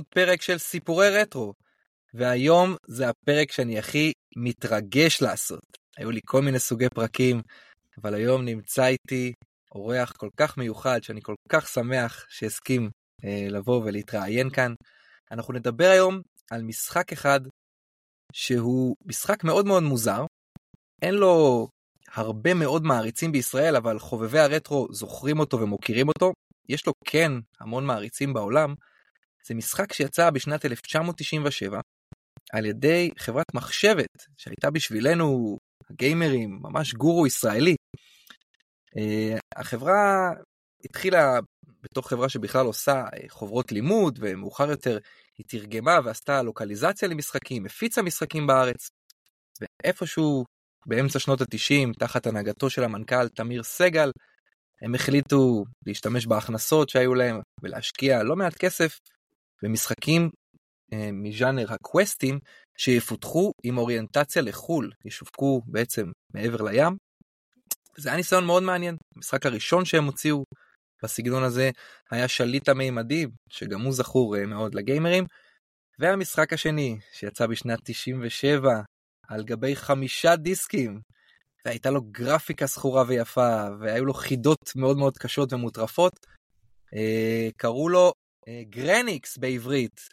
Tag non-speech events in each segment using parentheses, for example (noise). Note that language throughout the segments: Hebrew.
עוד פרק של סיפורי רטרו. והיום זה הפרק שאני הכי מתרגש לעשות. היו לי כל מיני סוגי פרקים, אבל היום נמצא איתי אורח כל כך מיוחד, שאני כל כך שמח שהסכים אה, לבוא ולהתראיין כאן. אנחנו נדבר היום על משחק אחד שהוא משחק מאוד מאוד מוזר. אין לו הרבה מאוד מעריצים בישראל, אבל חובבי הרטרו זוכרים אותו ומוקירים אותו. יש לו כן המון מעריצים בעולם. זה משחק שיצא בשנת 1997 על ידי חברת מחשבת, שהייתה בשבילנו הגיימרים ממש גורו ישראלי. Uh, החברה התחילה בתור חברה שבכלל עושה uh, חוברות לימוד, ומאוחר יותר היא תרגמה ועשתה לוקליזציה למשחקים, הפיצה משחקים בארץ. ואיפשהו באמצע שנות התשעים, תחת הנהגתו של המנכ"ל תמיר סגל, הם החליטו להשתמש בהכנסות שהיו להם ולהשקיע לא מעט כסף במשחקים אה, מז'אנר הקווסטים שיפותחו עם אוריינטציה לחו"ל, ישווקו בעצם מעבר לים. זה היה ניסיון מאוד מעניין. המשחק הראשון שהם הוציאו בסגנון הזה היה שליט המימדים, שגם הוא זכור אה, מאוד לגיימרים. והמשחק השני, שיצא בשנת 97 על גבי חמישה דיסקים, והייתה לו גרפיקה זכורה ויפה, והיו לו חידות מאוד מאוד קשות ומוטרפות. אה, קראו לו גרניקס בעברית.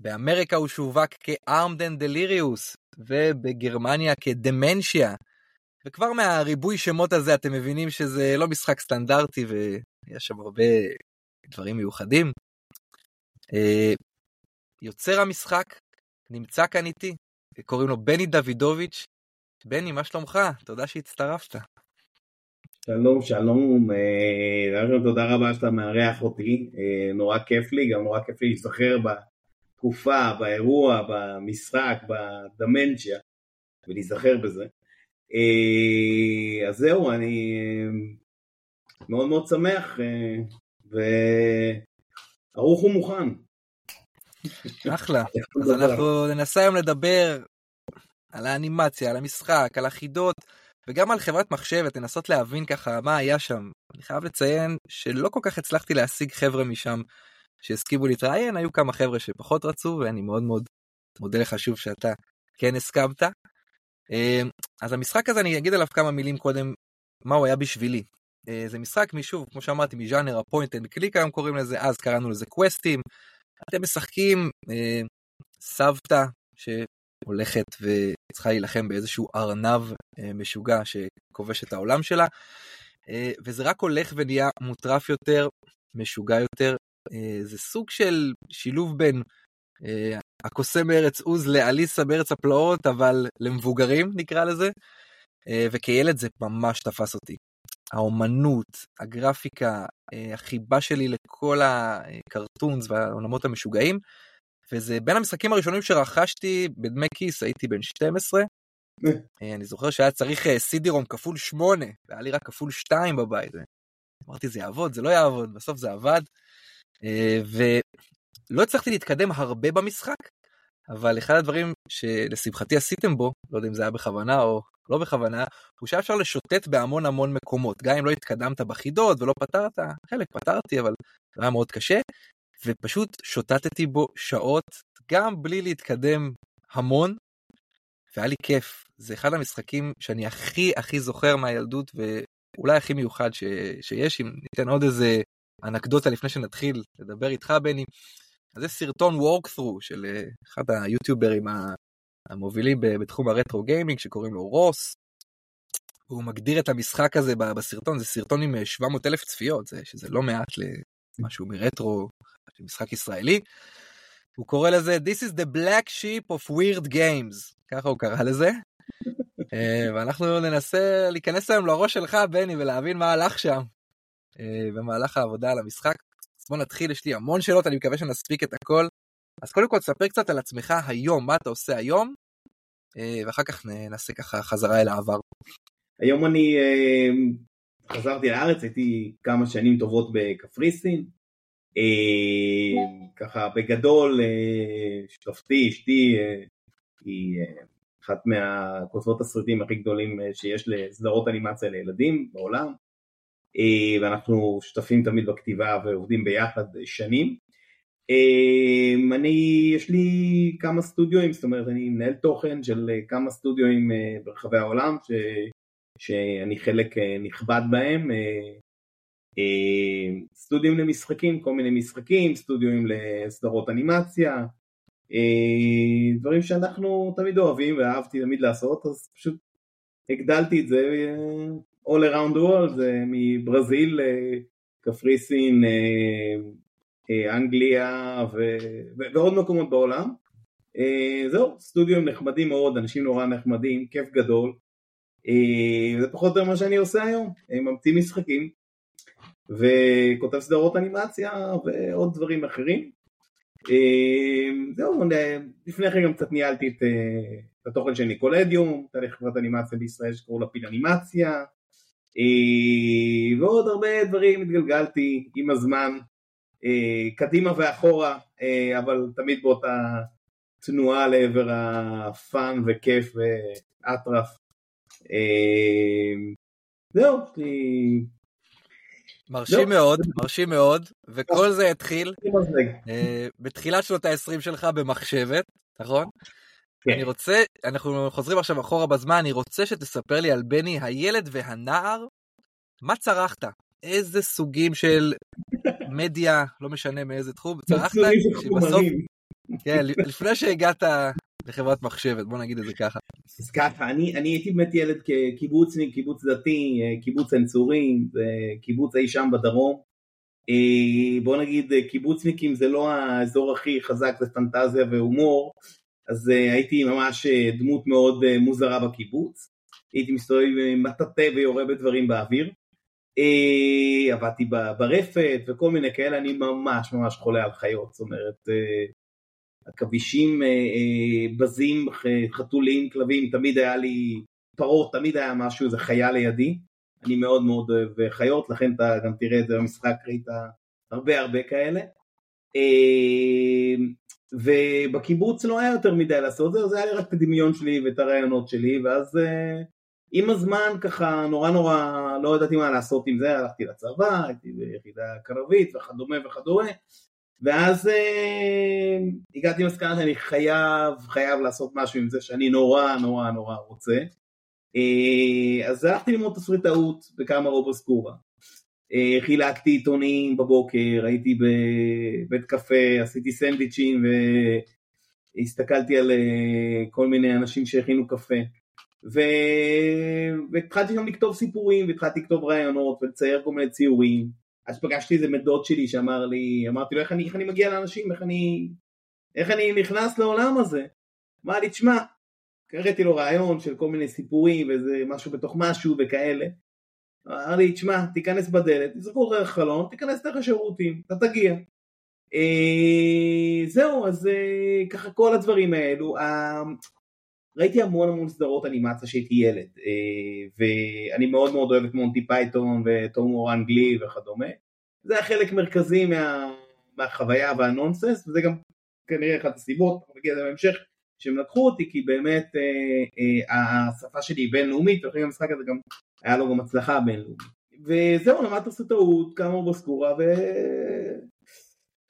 באמריקה הוא שווק כ-Armed and Delirious, ובגרמניה כדמנשיה. וכבר מהריבוי שמות הזה אתם מבינים שזה לא משחק סטנדרטי ויש שם הרבה דברים מיוחדים. אה, יוצר המשחק נמצא כאן איתי, קוראים לו בני דוידוביץ', בני, מה שלומך? תודה שהצטרפת. שלום, שלום, אה, תודה רבה שאתה מארח אותי, אה, נורא כיף לי, גם נורא כיף לי להיזכר בתקופה, באירוע, במשחק, בדמנצ'יה, ולהיזכר בזה. אה, אז זהו, אני מאוד מאוד שמח, וערוך ומוכן. אחלה, (laughs) אז אנחנו ננסה היום לדבר על האנימציה, על המשחק, על החידות, וגם על חברת מחשבת, לנסות להבין ככה מה היה שם. אני חייב לציין שלא כל כך הצלחתי להשיג חבר'ה משם שהסכימו להתראיין, היו כמה חבר'ה שפחות רצו, ואני מאוד מאוד מודה לך שוב שאתה כן הסכמת. אמ, אז המשחק הזה, אני אגיד עליו כמה מילים קודם, מה הוא היה בשבילי. אה, זה משחק משוב, כמו שאמרתי, מז'אנר ה-point and click היום קוראים לזה, אז קראנו לזה קווסטים. אתם משחקים אה, סבתא הולכת וצריכה להילחם באיזשהו ארנב אה, משוגע שכובש את העולם שלה, אה, וזה רק הולך ונהיה מוטרף יותר, משוגע יותר. אה, זה סוג של שילוב בין הקוסם בארץ עוז לאליסה בארץ הפלאות, אבל למבוגרים נקרא לזה, וכילד זה ממש תפס אותי. האומנות, הגרפיקה, החיבה שלי לכל הקרטונס והעולמות המשוגעים, וזה בין המשחקים הראשונים שרכשתי בדמי כיס, הייתי בן 12. אה, אני זוכר שהיה צריך סידי-רום אה, כפול 8, והיה לי רק כפול 2 בבית. אמרתי, זה יעבוד, זה לא יעבוד, בסוף זה עבד. אה, ולא הצלחתי להתקדם הרבה במשחק, אבל אחד הדברים שלשמחתי עשיתם בו, לא יודע אם זה היה בכוונה או לא בכוונה, הוא שהיה אפשר לשוטט בהמון המון מקומות. גם אם לא התקדמת בחידות ולא פתרת, חלק פתרתי, אבל זה היה מאוד קשה. ופשוט שוטטתי בו שעות, גם בלי להתקדם המון, והיה לי כיף. זה אחד המשחקים שאני הכי הכי זוכר מהילדות, ואולי הכי מיוחד ש... שיש, אם ניתן עוד איזה אנקדוטה לפני שנתחיל לדבר איתך, בני. אז זה סרטון וורקת'רו של אה, אחד היוטיוברים המובילים בתחום הרטרו גיימינג, שקוראים לו רוס. הוא מגדיר את המשחק הזה בסרטון, זה סרטון עם 700 אה, אלף צפיות, זה, שזה לא מעט למשהו מרטרו משחק ישראלי. הוא קורא לזה This is the black sheep of weird games, ככה הוא קרא לזה. אה, ואנחנו ננסה להיכנס היום לראש שלך, בני, ולהבין מה הלך שם אה, במהלך העבודה על המשחק. אז בוא נתחיל, יש לי המון שאלות, אני מקווה שנספיק את הכל. אז קודם כל תספר קצת על עצמך היום, מה אתה עושה היום, אה, ואחר כך נעשה ככה חזרה אל העבר. היום אני חזרתי לארץ, הייתי כמה שנים טובות בקפריסין, ככה בגדול אה, שותפתי, אשתי, אה, היא אחת מהכותבות הסרטים הכי גדולים שיש לסדרות אנימציה לילדים בעולם. ואנחנו שותפים תמיד בכתיבה ועובדים ביחד שנים. אני, יש לי כמה סטודיואים, זאת אומרת אני מנהל תוכן של אה, כמה סטודיואים אה, ברחבי העולם ש, שאני חלק אה, נכבד בהם, סטודיואים למשחקים, כל מיני משחקים, סטודיואים לסדרות אנימציה, דברים שאנחנו תמיד אוהבים ואהבתי תמיד לעשות, אז פשוט הגדלתי את זה all around the world, מברזיל, קפריסין, אה, אנגליה ו... ועוד מקומות בעולם. אה, זהו, סטודיו נחמדים מאוד, אנשים נורא נחמדים, כיף גדול. אה, זה פחות או יותר מה שאני עושה היום, ממציא משחקים וכותב סדרות אנימציה ועוד דברים אחרים. זהו, לפני כן גם קצת ניהלתי את, את התוכן של ניקולדיום, תהליך חברת אנימציה בישראל שקראו לה פיל אנימציה, ועוד הרבה דברים התגלגלתי עם הזמן, אה, קדימה ואחורה, אה, אבל תמיד באותה תנועה לעבר הפאן וכיף ואטרף. אה, זהו, מרשים מאוד, מרשים מאוד, וכל זה התחיל בתחילת שנות ה-20 שלך במחשבת, נכון? כן. אני רוצה, אנחנו חוזרים עכשיו אחורה בזמן, אני רוצה שתספר לי על בני הילד והנער, מה צרכת? איזה סוגים של מדיה, לא משנה מאיזה תחום, צרכת שבסוף, כן, לפני שהגעת לחברת מחשבת, בוא נגיד את זה ככה. אז ככה, אני, אני הייתי באמת ילד כקיבוצניק, קיבוץ דתי, קיבוץ עין צורים, קיבוץ אי שם בדרום. אה, בוא נגיד קיבוצניקים זה לא האזור הכי חזק לפנטזיה והומור, אז אה, הייתי ממש אה, דמות מאוד מוזרה בקיבוץ. הייתי מסתובב עם מטאטא ויורה בדברים באוויר. אה, עבדתי ברפת וכל מיני כאלה, אני ממש ממש חולה על חיות, זאת אומרת, אה, עכבישים אה, בזים, חתולים, כלבים, תמיד היה לי, פרות, תמיד היה משהו, איזה חיה לידי, אני מאוד מאוד אוהב חיות, לכן אתה גם תראה את זה במשחק, ראית הרבה הרבה כאלה. ובקיבוץ לא היה יותר מדי לעשות זה, זה היה לי רק את הדמיון שלי ואת הרעיונות שלי, ואז עם הזמן ככה נורא נורא לא ידעתי מה לעשות עם זה, הלכתי לצבא, הייתי ביחידה קרבית וכדומה וכדומה ואז אה, הגעתי למסקנה שאני חייב, חייב לעשות משהו עם זה שאני נורא נורא נורא רוצה. אה, אז הלכתי ללמוד תסריטאות בכמה רובוסקורה אה, חילקתי עיתונים בבוקר, הייתי בבית קפה, עשיתי סנדוויצ'ים והסתכלתי על אה, כל מיני אנשים שהכינו קפה. ו... והתחלתי גם לכתוב סיפורים, והתחלתי לכתוב רעיונות ולצייר כל מיני ציורים. אז פגשתי איזה מדוד שלי שאמר לי, אמרתי לו איך אני, איך אני מגיע לאנשים, איך אני, איך אני נכנס לעולם הזה. אמר לי, תשמע, קראתי לו רעיון של כל מיני סיפורים ואיזה משהו בתוך משהו וכאלה. אמר לי, תשמע, תיכנס בדלת, תזרקו דרך חלון, תיכנס דרך השירותים, אתה תגיע. אה, זהו, אז אה, ככה כל הדברים האלו. ראיתי המון המון סדרות אנימציה שהייתי ילד, אה, ואני מאוד מאוד אוהב את מונטי פייתון והומור אנגלי וכדומה. זה היה חלק מרכזי מה, מהחוויה והנונסנס, וזה גם כנראה אחת הסיבות, אנחנו לזה בהמשך, שהם לקחו אותי, כי באמת אה, אה, השפה שלי היא בינלאומית, ולכן המשחק הזה גם היה לו גם הצלחה בינלאומית. וזהו, למדתי סרטאות, כמה בסקורה, ו...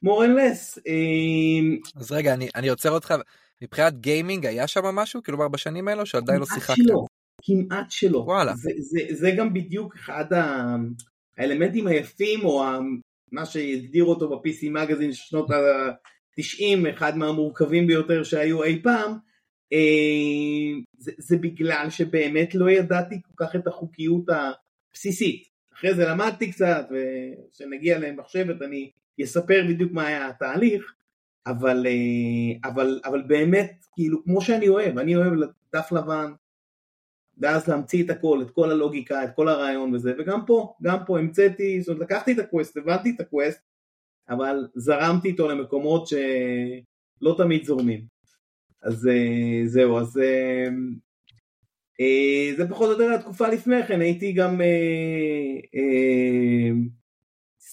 and less. אה, אז רגע, אני, אני עוצר אותך. מבחינת גיימינג היה שם משהו? כלומר בשנים האלו שעדיין לא שיחקת? שלא, כמעט שלא. וואלה. זה, זה, זה גם בדיוק אחד האלמנטים היפים, או מה שהגדיר אותו ב-PC מגזין של שנות ה-90, אחד מהמורכבים ביותר שהיו אי פעם, אה, זה, זה בגלל שבאמת לא ידעתי כל כך את החוקיות הבסיסית. אחרי זה למדתי קצת, וכשנגיע למחשבת אני אספר בדיוק מה היה התהליך, אבל, אה, אבל, אבל באמת, כאילו, כמו שאני אוהב, אני אוהב דף לבן, ואז להמציא את הכל, את כל הלוגיקה, את כל הרעיון וזה, וגם פה, גם פה המצאתי, זאת אומרת, לקחתי את הקווסט, הבנתי את הקווסט, אבל זרמתי איתו למקומות שלא תמיד זורמים. אז אה, זהו, אז אה, זה פחות או יותר התקופה לפני כן, הייתי גם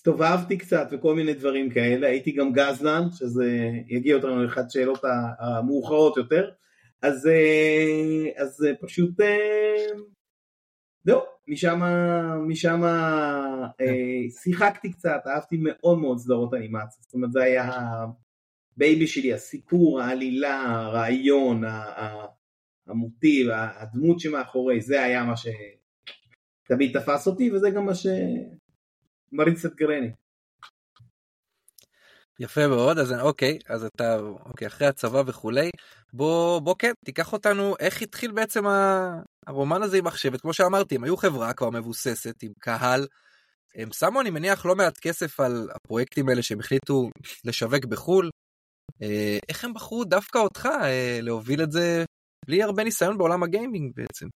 הסתובבתי קצת וכל מיני דברים כאלה, הייתי גם גזלן, שזה יגיע אותנו לאחת השאלות המאוחרות יותר, אז, אה, אז פשוט אה, זהו, משם, משם אה, שיחקתי קצת, אהבתי מאוד מאוד סדרות אנימציה, זאת אומרת זה היה ה-baby שלי, הסיפור, העלילה, הרעיון, המוטיב, הדמות שמאחורי, זה היה מה שתמיד תפס אותי וזה גם מה שמריץ את גרני. יפה מאוד אז אוקיי אז אתה אוקיי אחרי הצבא וכולי בוא בוא כן תיקח אותנו איך התחיל בעצם הרומן הזה עם מחשבת כמו שאמרתי הם היו חברה כבר מבוססת עם קהל. הם שמו אני מניח לא מעט כסף על הפרויקטים האלה שהם החליטו לשווק בחול. אה, איך הם בחרו דווקא אותך אה, להוביל את זה בלי הרבה ניסיון בעולם הגיימינג בעצם.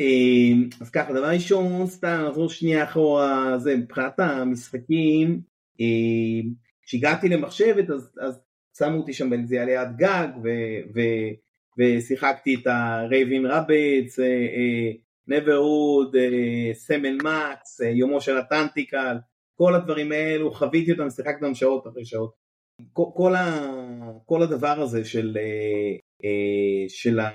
אה, אז ככה דבר ראשון סתם נחזור שנייה אחורה זה מבחינת המשחקים כשהגעתי למחשבת אז, אז שמו אותי שם באיזה עליית גג ו, ו, ושיחקתי את הרייבין רבץ, נברוד, סמל מקס, יומו של הטנטיקל, כל הדברים האלו, חוויתי אותם, שיחקתי אותם שעות אחרי שעות. כל, כל, ה, כל הדבר הזה של, אה, של, ה,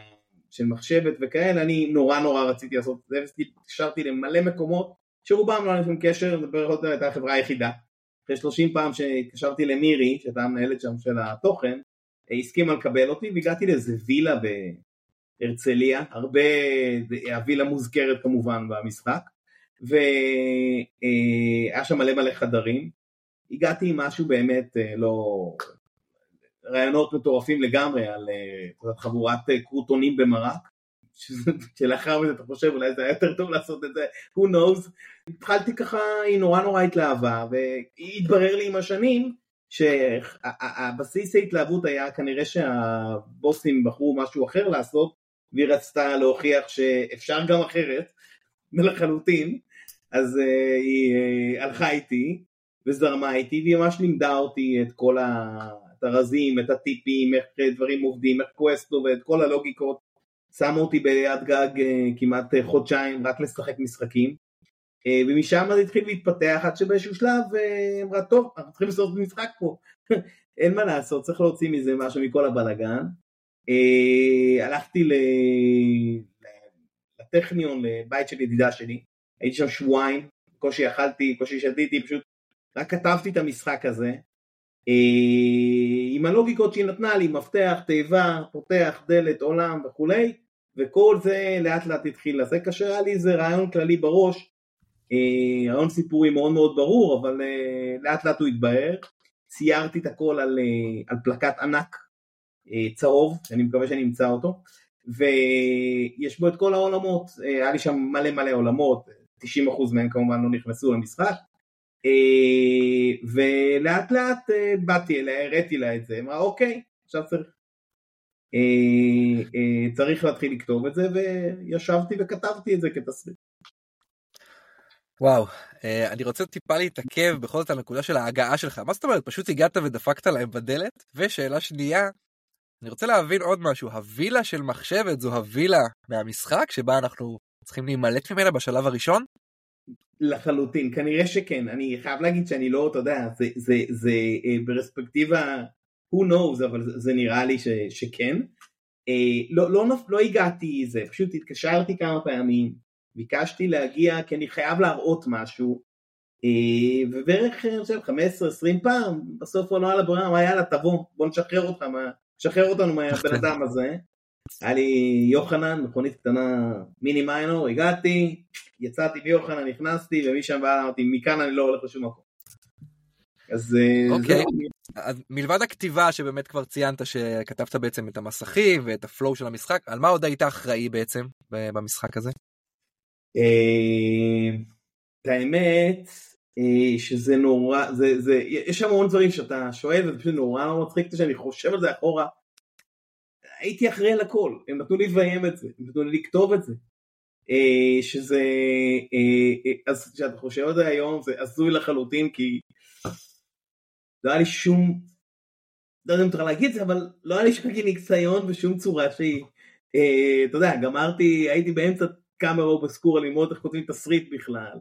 של מחשבת וכאלה, אני נורא נורא רציתי לעשות את זה, והתקשרתי למלא מקומות שרובם לא היה שום קשר, זה בערך הייתה החברה היחידה. אחרי 30 פעם שהתקשרתי למירי, שהייתה המנהלת שם של התוכן, הסכימה לקבל אותי והגעתי לאיזה וילה בהרצליה, הרבה, הווילה מוזכרת כמובן במשחק, והיה שם מלא מלא חדרים, הגעתי עם משהו באמת אה, לא... רעיונות מטורפים לגמרי על אה, חבורת אה, קרוטונים במרק, שלאחר מכן אתה חושב אולי זה היה יותר טוב לעשות את זה, who knows, התחלתי ככה, היא נורא נורא התלהבה, והתברר לי עם השנים שהבסיס ההתלהבות היה כנראה שהבוסים בחרו משהו אחר לעשות, והיא רצתה להוכיח שאפשר גם אחרת, לחלוטין, אז uh, היא הלכה איתי וזרמה איתי, והיא ממש לימדה אותי את כל הרזים, את הטיפים, איך דברים עובדים, איך קווסטו ואת כל הלוגיקות. שמו אותי ביד גג אה, כמעט אה, חודשיים רק לשחק משחקים. אה, ומשם זה התחיל להתפתח עד שבאיזשהו שלב אמרה טוב אנחנו צריכים לעשות משחק פה. (laughs) אין מה לעשות צריך להוציא מזה משהו מכל הבלאגן הלכתי לטכניון לבית של ידידה שלי. הייתי שם שבועיים בקושי אכלתי בקושי שתיתי פשוט רק כתבתי את המשחק הזה עם הלוגיקות שהיא נתנה לי, מפתח, תיבה, פותח, דלת, עולם וכולי, וכל זה לאט לאט התחיל, אז זה קשה היה לי איזה רעיון כללי בראש, אה, רעיון סיפורי מאוד מאוד ברור, אבל אה, לאט לאט הוא התבהר, ציירתי את הכל על, אה, על פלקט ענק צהוב, אני מקווה שאני אמצא אותו, ויש בו את כל העולמות, היה לי שם מלא מלא עולמות, 90% מהם כמובן לא נכנסו למשחק, ולאט לאט באתי אליה, הראיתי לה את זה, אמרה אוקיי, עכשיו צריך אה, אה, צריך להתחיל לכתוב את זה וישבתי וכתבתי את זה כתסריט. וואו, אה, אני רוצה טיפה להתעכב בכל זאת על הנקודה של ההגעה שלך. מה זאת אומרת? פשוט הגעת ודפקת להם בדלת? ושאלה שנייה, אני רוצה להבין עוד משהו. הווילה של מחשבת זו הווילה מהמשחק שבה אנחנו צריכים להימלט ממנה בשלב הראשון? לחלוטין, כנראה שכן. אני חייב להגיד שאני לא, אתה יודע, זה, זה, זה ברספקטיבה who knows, אבל זה נראה לי ש, שכן. אה, לא, לא, לא הגעתי זה, פשוט התקשרתי כמה פעמים, ביקשתי להגיע כי אני חייב להראות משהו, אה, ובערך 15-20 פעם, בסוף הוא לא על הברירה, אמר יאללה תבוא, בוא נשחרר אותך, מה, נשחרר אותנו מהבן אדם הזה. היה לי יוחנן, מכונית קטנה מיני מיינור, הגעתי, יצאתי מיוחנן, נכנסתי, ומשם והלאה אמרתי, מכאן אני לא הולך לשום מקום. אז אה, אוקיי. אז מלבד הכתיבה שבאמת כבר ציינת שכתבת בעצם את המסכים ואת הפלואו של המשחק, על מה עוד היית אחראי בעצם במשחק הזה? אה, את האמת אה, שזה נורא, זה, זה, יש המון דברים שאתה שואל וזה פשוט נורא נורא מצחיק שאני חושב על זה אחורה. הייתי אחראי על הכל, הם נתנו לי לביים את זה, הם נתנו לי לכתוב את זה. שזה, אז כשאתה חושב על זה היום זה הזוי לחלוטין כי לא היה לי שום, לא יודע אם אתה להגיד את זה, אבל לא היה לי שום ניסיון בשום צורה שהיא, אה, אתה יודע, גמרתי, הייתי באמצע קאמרה אובסקורה ללמוד איך כותבים תסריט בכלל.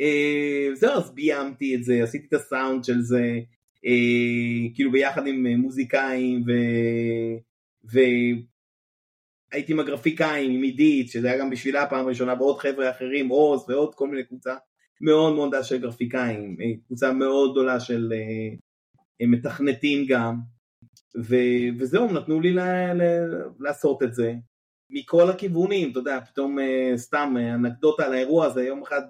אה, זהו, אז ביימתי את זה, עשיתי את הסאונד של זה, אה, כאילו ביחד עם מוזיקאים ו... ו... הייתי עם הגרפיקאים, עם עידית, שזה היה גם בשבילה פעם ראשונה, ועוד חבר'ה אחרים, עוז ועוד כל מיני קבוצה מאוד מאוד גדולה של גרפיקאים, קבוצה מאוד גדולה של מתכנתים גם, ו, וזהו, נתנו לי ל, ל, לעשות את זה. מכל הכיוונים, אתה יודע, פתאום סתם אנקדוטה על האירוע הזה, יום אחד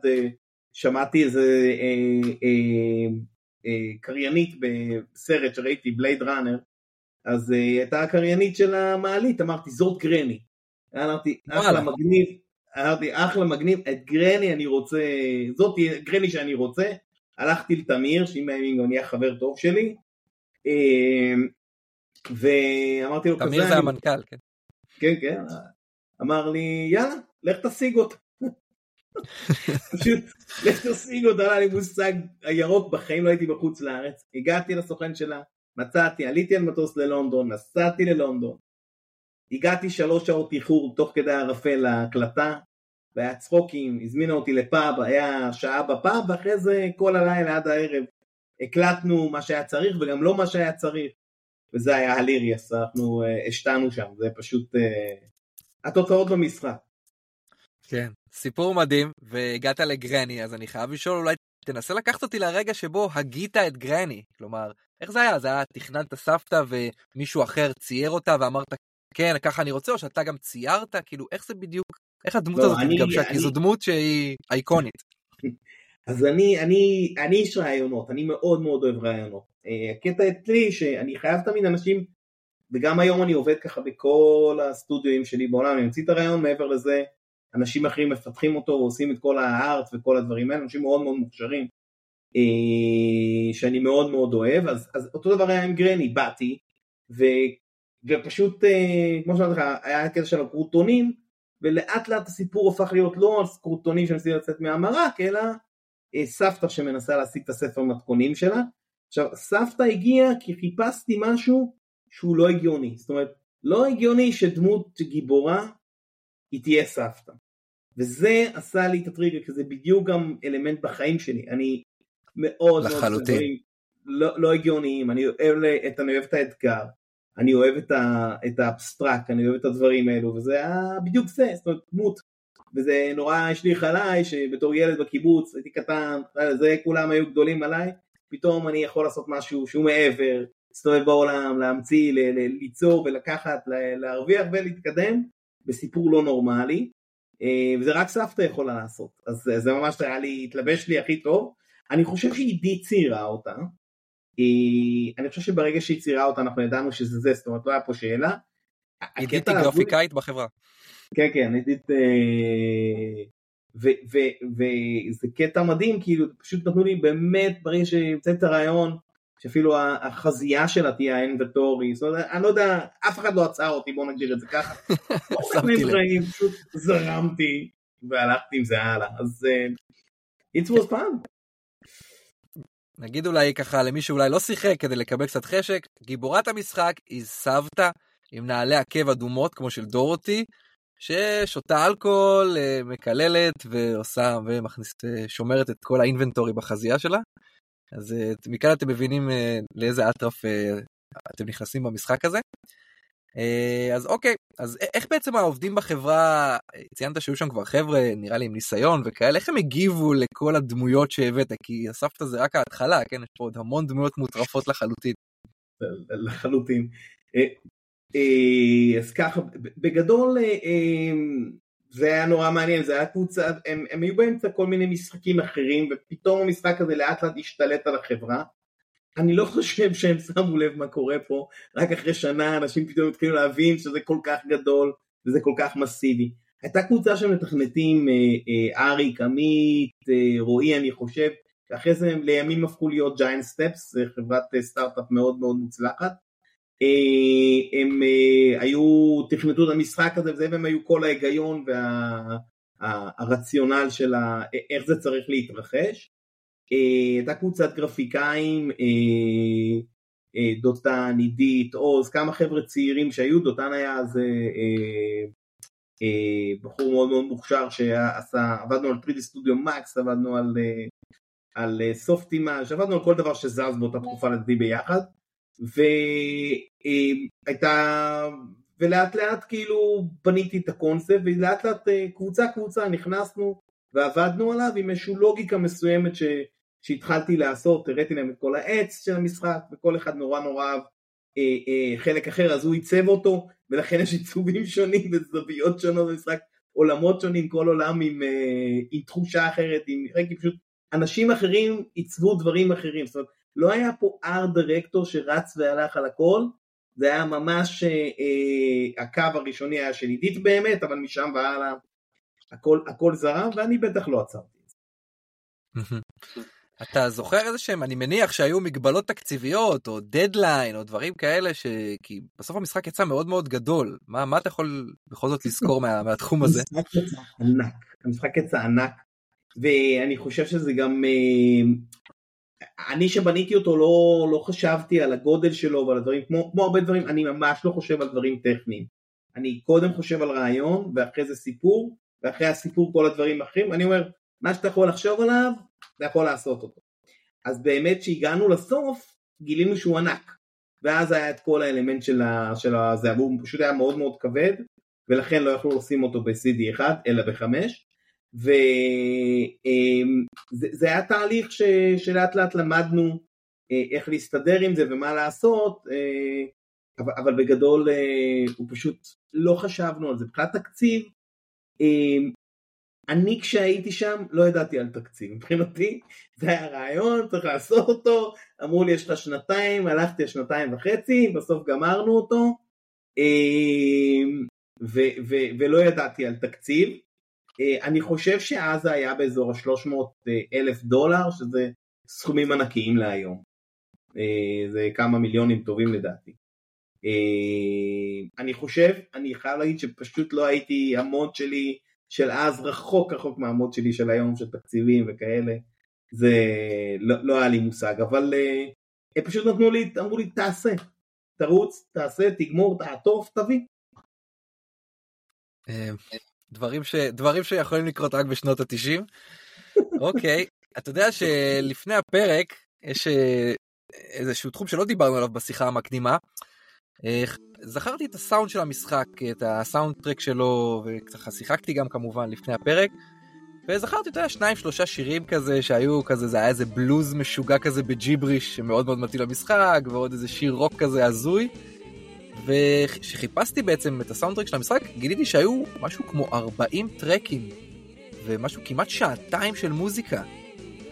שמעתי איזה אה, אה, אה, קריינית בסרט שראיתי, בלייד ראנר, אז אה, הייתה הקריינית של המעלית, אמרתי זאת גרני. אמרתי אחלה מגניב, אמרתי אחלה מגניב, את גרני אני רוצה, זאת גרני שאני רוצה, הלכתי לתמיר, שאם הימים גם נהיה חבר טוב שלי, אה, ואמרתי לו כזה... תמיר זה המנכ"ל, כן. כן, כן, אמר לי יאללה, לך תשיג אותה. (laughs) פשוט לך תשיג אותה, היה לי מושג הירוק, בחיים לא הייתי בחוץ לארץ, הגעתי לסוכן שלה, מצאתי, עליתי על מטוס ללונדון, נסעתי ללונדון, הגעתי שלוש שעות איחור תוך כדי ערפל להקלטה, והיה צחוקים, הזמינה אותי לפאב, היה שעה בפאב, ואחרי זה כל הלילה עד הערב הקלטנו מה שהיה צריך וגם לא מה שהיה צריך, וזה היה הליריאס, אנחנו uh, השתנו שם, זה פשוט uh, התוצאות במשחק. כן, סיפור מדהים, והגעת לגרני, אז אני חייב לשאול, אולי תנסה לקחת אותי לרגע שבו הגית את גרני, כלומר, איך זה היה? זה היה תכננת סבתא ומישהו אחר צייר אותה ואמרת, כן, ככה אני רוצה, או שאתה גם ציירת? כאילו, איך זה בדיוק, איך הדמות לא, הזאת התגבשה? אני... כי זו דמות שהיא אייקונית. (laughs) אז אני, אני, אני איש רעיונות, אני מאוד מאוד אוהב רעיונות. אה, הקטע אצלי שאני חייב תמיד אנשים, וגם היום אני עובד ככה בכל הסטודיואים שלי בעולם, אני ממציא את הרעיון מעבר לזה, אנשים אחרים מפתחים אותו ועושים את כל הארט וכל הדברים האלה, אנשים מאוד מאוד מוכשרים, אה, שאני מאוד מאוד אוהב, אז, אז אותו דבר היה עם גרני, באתי, ו, ופשוט, אה, כמו שאמרתי לך, היה קטע של הקרוטונים, ולאט לאט הסיפור הפך להיות לא על קרוטונים שמנסים לצאת מהמרק, אלא אה, סבתא שמנסה להשיג את הספר מתכונים שלה. עכשיו, סבתא הגיעה כי חיפשתי משהו שהוא לא הגיוני, זאת אומרת, לא הגיוני שדמות גיבורה היא תהיה סבתא. וזה עשה לי את הטריגר, כי זה בדיוק גם אלמנט בחיים שלי. אני מאוד מאוד דברים לא, לא הגיוניים, אני אוהב, את, אני אוהב את האתגר, אני אוהב את, ה, את האבסטרקט, אני אוהב את הדברים האלו, וזה היה בדיוק זה, זאת אומרת דמות. וזה נורא השליך עליי, שבתור ילד בקיבוץ, הייתי קטן, זה כולם היו גדולים עליי, פתאום אני יכול לעשות משהו שהוא מעבר, להסתובב בעולם, להמציא, ליצור ולקחת, להרוויח ולהתקדם, בסיפור לא נורמלי, אה, וזה רק סבתא יכולה לעשות, אז זה ממש היה לי, התלבש לי הכי טוב. אני חושב שעידית ציירה אותה, אה, אני חושב שברגע שהיא ציירה אותה אנחנו ידענו שזה זה, זאת אומרת לא היה פה שאלה. עידית היא גרפיקאית בחברה. כן כן, עידית, אה, וזה קטע מדהים, כאילו פשוט נתנו לי באמת ברגע שהמצאתי את הרעיון, שאפילו החזייה שלה תהיה האינבטורי, זאת אומרת, אני לא יודע, אף אחד לא עצר אותי, בוא נגדיר את זה ככה. (laughs) שמתי לב. פשוט זרמתי והלכתי עם זה הלאה, אז uh, it was fun. נגיד אולי ככה למי שאולי לא שיחק כדי לקבל קצת חשק, גיבורת המשחק היא סבתא עם נעלי עקב אדומות כמו של דורותי, ששותה אלכוהול, אה, מקללת ועושה ומכניסת, אה, שומרת את כל האינבנטורי בחזייה שלה. אז אה, מכאן אתם מבינים אה, לאיזה אטרף אה, אתם נכנסים במשחק הזה. אז אוקיי, אז איך בעצם העובדים בחברה, ציינת שהיו שם כבר חבר'ה, נראה לי עם ניסיון וכאלה, איך הם הגיבו לכל הדמויות שהבאת? כי אספת זה רק ההתחלה, כן? יש פה עוד המון דמויות מוטרפות לחלוטין. לחלוטין. אז ככה, בגדול זה היה נורא מעניין, זה היה קבוצה, הם, הם היו באמצע כל מיני משחקים אחרים ופתאום המשחק הזה לאט לאט השתלט על החברה. אני לא חושב שהם שמו לב מה קורה פה, רק אחרי שנה אנשים פתאום התחילו להבין שזה כל כך גדול וזה כל כך מסיבי. הייתה קבוצה של מתכנתים, אה, אה, אריק, עמית, אה, רועי אני חושב, שאחרי זה הם לימים הפכו להיות ג'יינט סטפס, חברת סטארט-אפ מאוד מאוד מוצלחת. אה, הם אה, היו, תכנתו את המשחק הזה וזה, והם היו כל ההיגיון והרציונל של איך זה צריך להתרחש. אה, הייתה קבוצת גרפיקאים, דותן, עידית, עוז, כמה חבר'ה צעירים שהיו, דותן היה אז בחור מאוד מאוד מוכשר שעשה, עבדנו על 3D Studio Max, עבדנו על, על סופטימאז', עבדנו על כל דבר שזז באותה תקופה לדעתי ביחד. והייתה ולאט לאט כאילו בניתי את הקונספט ולאט לאט אה, קבוצה קבוצה נכנסנו ועבדנו עליו עם איזושהי לוגיקה מסוימת ש, שהתחלתי לעשות, הראיתי להם את כל העץ של המשחק וכל אחד נורא נורא אהב אה, אה, חלק אחר אז הוא עיצב אותו ולכן יש עיצובים שונים וזוויות שונות במשחק, עולמות שונים, כל עולם עם, אה, עם תחושה אחרת, עם, רק פשוט אנשים אחרים עיצבו דברים אחרים, זאת אומרת לא היה פה ארט דירקטור שרץ והלך על הכל, זה היה ממש אה, אה, הקו הראשוני היה של עידית באמת, אבל משם והלאה הכל, הכל זרם ואני בטח לא עצרתי. (laughs) אתה זוכר איזה שהם, אני מניח שהיו מגבלות תקציביות או דדליין או דברים כאלה, ש... כי בסוף המשחק יצא מאוד מאוד גדול. מה, מה אתה יכול בכל זאת לזכור מה, מהתחום הזה? (laughs) המשחק יצא ענק, המשחק יצא ענק, ואני חושב שזה גם, אה, אני שבניתי אותו לא, לא חשבתי על הגודל שלו ועל הדברים, כמו, כמו הרבה דברים, אני ממש לא חושב על דברים טכניים. אני קודם חושב על רעיון, ואחרי זה סיפור, ואחרי הסיפור כל הדברים האחרים, אני אומר, מה שאתה יכול לחשוב עליו, אתה יכול לעשות אותו. אז באמת כשהגענו לסוף, גילינו שהוא ענק. ואז היה את כל האלמנט של, ה, של הזה, והוא פשוט היה מאוד מאוד כבד, ולכן לא יכלו לשים אותו ב-CD 1, אלא ב-5. וזה היה תהליך ש, שלאט לאט למדנו אה, איך להסתדר עם זה ומה לעשות, אה, אבל, אבל בגדול אה, הוא פשוט לא חשבנו על זה. מבחינת תקציב, אני כשהייתי שם לא ידעתי על תקציב, מבחינתי זה היה רעיון, צריך לעשות אותו, אמרו לי יש לך שנתיים, הלכתי לשנתיים וחצי, בסוף גמרנו אותו, ו- ו- ולא ידעתי על תקציב, אני חושב שאז זה היה באזור ה-300 אלף דולר, שזה סכומים ענקיים להיום. אה, זה כמה מיליונים טובים לדעתי. אה, אני חושב, אני חייב להגיד שפשוט לא הייתי, המוד שלי של אז רחוק רחוק מהמוד שלי של היום, של תקציבים וכאלה. זה לא, לא היה לי מושג, אבל הם פשוט נתנו לי, אמרו לי תעשה, תרוץ, תעשה, תגמור, תעטוף, תביא. דברים, ש... דברים שיכולים לקרות רק בשנות התשעים. (laughs) אוקיי, אתה יודע שלפני הפרק יש אה, איזשהו תחום שלא דיברנו עליו בשיחה המקדימה. אה, זכרתי את הסאונד של המשחק, את הסאונד טרק שלו, וככה שיחקתי גם כמובן לפני הפרק. וזכרתי, אתה יודע, שניים שלושה שירים כזה שהיו כזה, זה היה איזה בלוז משוגע כזה בג'יבריש שמאוד מאוד מתאים למשחק, ועוד איזה שיר רוק כזה הזוי. וכשחיפשתי בעצם את הסאונדטרק של המשחק, גיליתי שהיו משהו כמו 40 טרקים, ומשהו כמעט שעתיים של מוזיקה.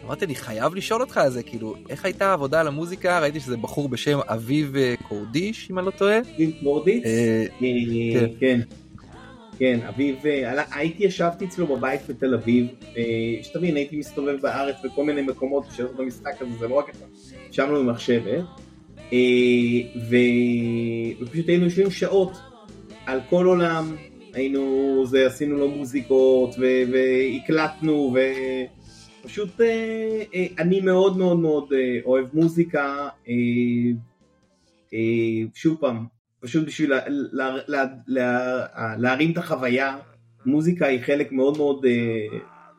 אמרתי, אני חייב לשאול אותך על זה, כאילו, איך הייתה העבודה על המוזיקה? ראיתי שזה בחור בשם אביב אה, קורדיש, אם אני לא טועה. אביב קורדיש? אה, כן. כן. כן, אביב, אה, הייתי ישבתי אצלו בבית בתל אביב, שתבין, הייתי מסתובב בארץ בכל מיני מקומות בשביל במשחק הזה, זה לא רק אתה, ישבנו במחשבת, ו... ופשוט היינו יושבים שעות על כל עולם, היינו, זה, עשינו לו מוזיקות ו... והקלטנו ופשוט אה, אה, אני מאוד מאוד מאוד אוהב מוזיקה, שוב פעם, פשוט בשביל לה, לה, לה, לה, להרים את החוויה, מוזיקה היא חלק מאוד מאוד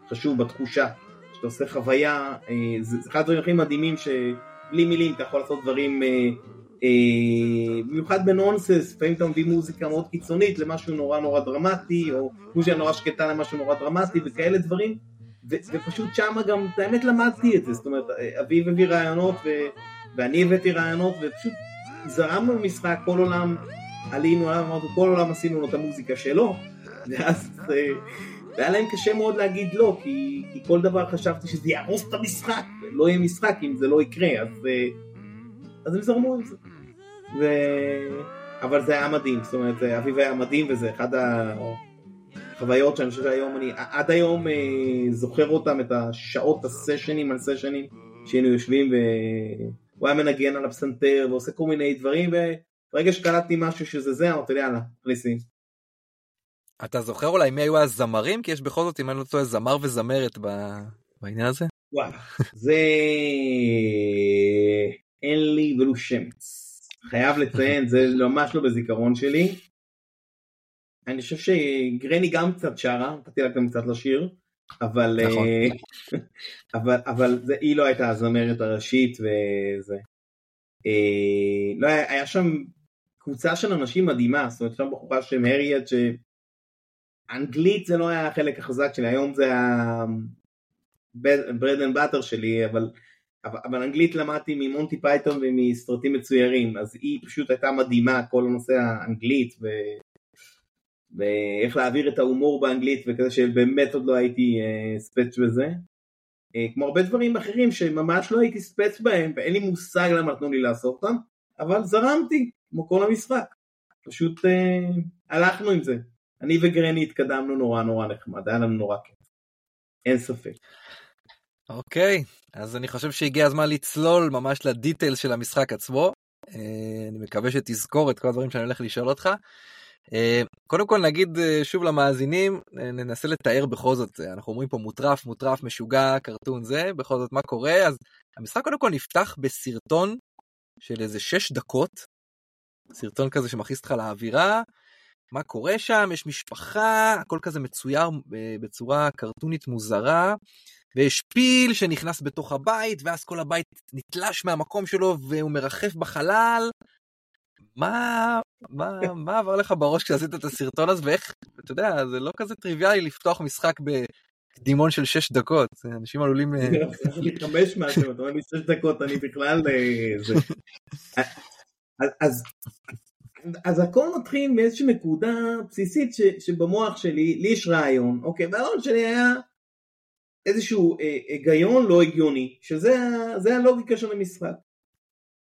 חשוב בתחושה, כשאתה עושה חוויה, זה אחד הדברים הכי מדהימים ש... בלי מילים אתה יכול לעשות דברים, אה, אה, במיוחד בנונסנס, לפעמים אתה מביא מוזיקה מאוד קיצונית למשהו נורא נורא דרמטי, או מוזיקה נורא שקטה למשהו נורא דרמטי וכאלה דברים, ופשוט שמה גם, האמת למדתי את זה, זאת אומרת, אביב הביא רעיונות ואני הבאתי רעיונות, ופשוט זרמנו במשחק, כל עולם עלינו עליו, אמרנו, כל עולם עשינו לו את המוזיקה שלו, ואז... אה, והיה להם קשה מאוד להגיד לא, כי, כי כל דבר חשבתי שזה יהרוס את המשחק, לא יהיה משחק אם זה לא יקרה, אז, אה, אז הם זרמו עם זה. ו... אבל זה היה מדהים, זאת אומרת, אביב היה מדהים וזה אחד החוויות שאני חושב שהיום אני, עד היום אה, זוכר אותם, את השעות הסשנים על סשנים, שהיינו יושבים והוא היה מנגן על הפסנתר ועושה כל מיני דברים, וברגע שקלטתי משהו שזה זה, אמרתי לי יאללה, פריסי. אתה זוכר אולי מי היו הזמרים? כי יש בכל זאת, אם אני לא טועה, זמר וזמרת בעניין הזה. וואו, זה אין לי ולו שמץ. חייב לציין, זה ממש לא בזיכרון שלי. אני חושב שגרני גם קצת שרה, נתתי לה גם קצת לשיר, אבל, נכון. אה, (laughs) אבל, אבל זה, היא לא הייתה הזמרת הראשית וזה. אה, לא היה, היה שם קבוצה של אנשים מדהימה, זאת אומרת, שם בחורה בשם הריאט, שאנגלית זה לא היה החלק החזק שלי, היום זה ה-bread and butter שלי, אבל, אבל, אנגלית למדתי ממונטי פייתון ומסרטים מצוירים, אז היא פשוט הייתה מדהימה, כל הנושא האנגלית, ו... ואיך להעביר את ההומור באנגלית וכזה שבאמת עוד לא הייתי uh, ספץ בזה. Uh, כמו הרבה דברים אחרים שממש לא הייתי ספץ בהם ואין לי מושג למה נתנו לי לעשות אותם, אבל זרמתי כמו כל המשחק. פשוט uh, הלכנו עם זה. אני וגרני התקדמנו נורא נורא נחמד, היה לנו נורא כיף. אין ספק. אוקיי, אז אני חושב שהגיע הזמן לצלול ממש לדיטייל של המשחק עצמו. Uh, אני מקווה שתזכור את כל הדברים שאני הולך לשאול אותך. אה, קודם כל נגיד אה, שוב למאזינים, אה, ננסה לתאר בכל זאת, אנחנו אומרים פה מוטרף, מוטרף, משוגע, קרטון זה, בכל זאת מה קורה, אז המשחק קודם כל נפתח בסרטון של איזה 6 דקות, סרטון כזה שמכניס אותך לאווירה, מה קורה שם, יש משפחה, הכל כזה מצויר בצורה קרטונית מוזרה, ויש פיל שנכנס בתוך הבית, ואז כל הבית נתלש מהמקום שלו והוא מרחף בחלל, מה, מה, מה עבר לך בראש כשעשית את הסרטון הזה, ואיך, אתה יודע, זה לא כזה טריוויאלי לפתוח משחק בקדימון של 6 דקות, אנשים עלולים... אה, להתחמש משהו, אתה אומר לי 6 דקות, אני בכלל... אה, (laughs) אז אז הכל מתחיל מאיזושהי נקודה בסיסית ש, שבמוח שלי, לי יש רעיון, אוקיי, והרעיון שלי היה איזשהו אה, היגיון לא הגיוני, שזה הלוגיקה של המשחק.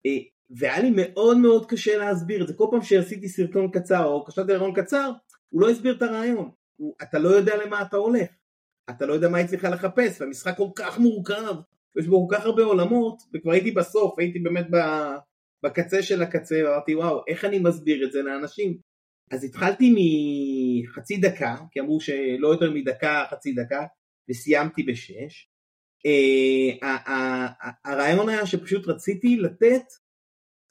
אה, והיה לי מאוד מאוד קשה להסביר את זה, כל פעם שעשיתי סרטון קצר או קשרתי לרעיון קצר, הוא לא הסביר את הרעיון, הוא, אתה לא יודע למה אתה הולך, אתה לא יודע מה היא צריכה לחפש, והמשחק כל כך מורכב, יש בו כל כך הרבה עולמות, וכבר הייתי בסוף, הייתי באמת בקצה של הקצה, ואמרתי וואו, איך אני מסביר את זה לאנשים? אז התחלתי מחצי דקה, כי אמרו שלא יותר מדקה, חצי דקה, וסיימתי בשש. Uh, הרעיון היה שפשוט רציתי לתת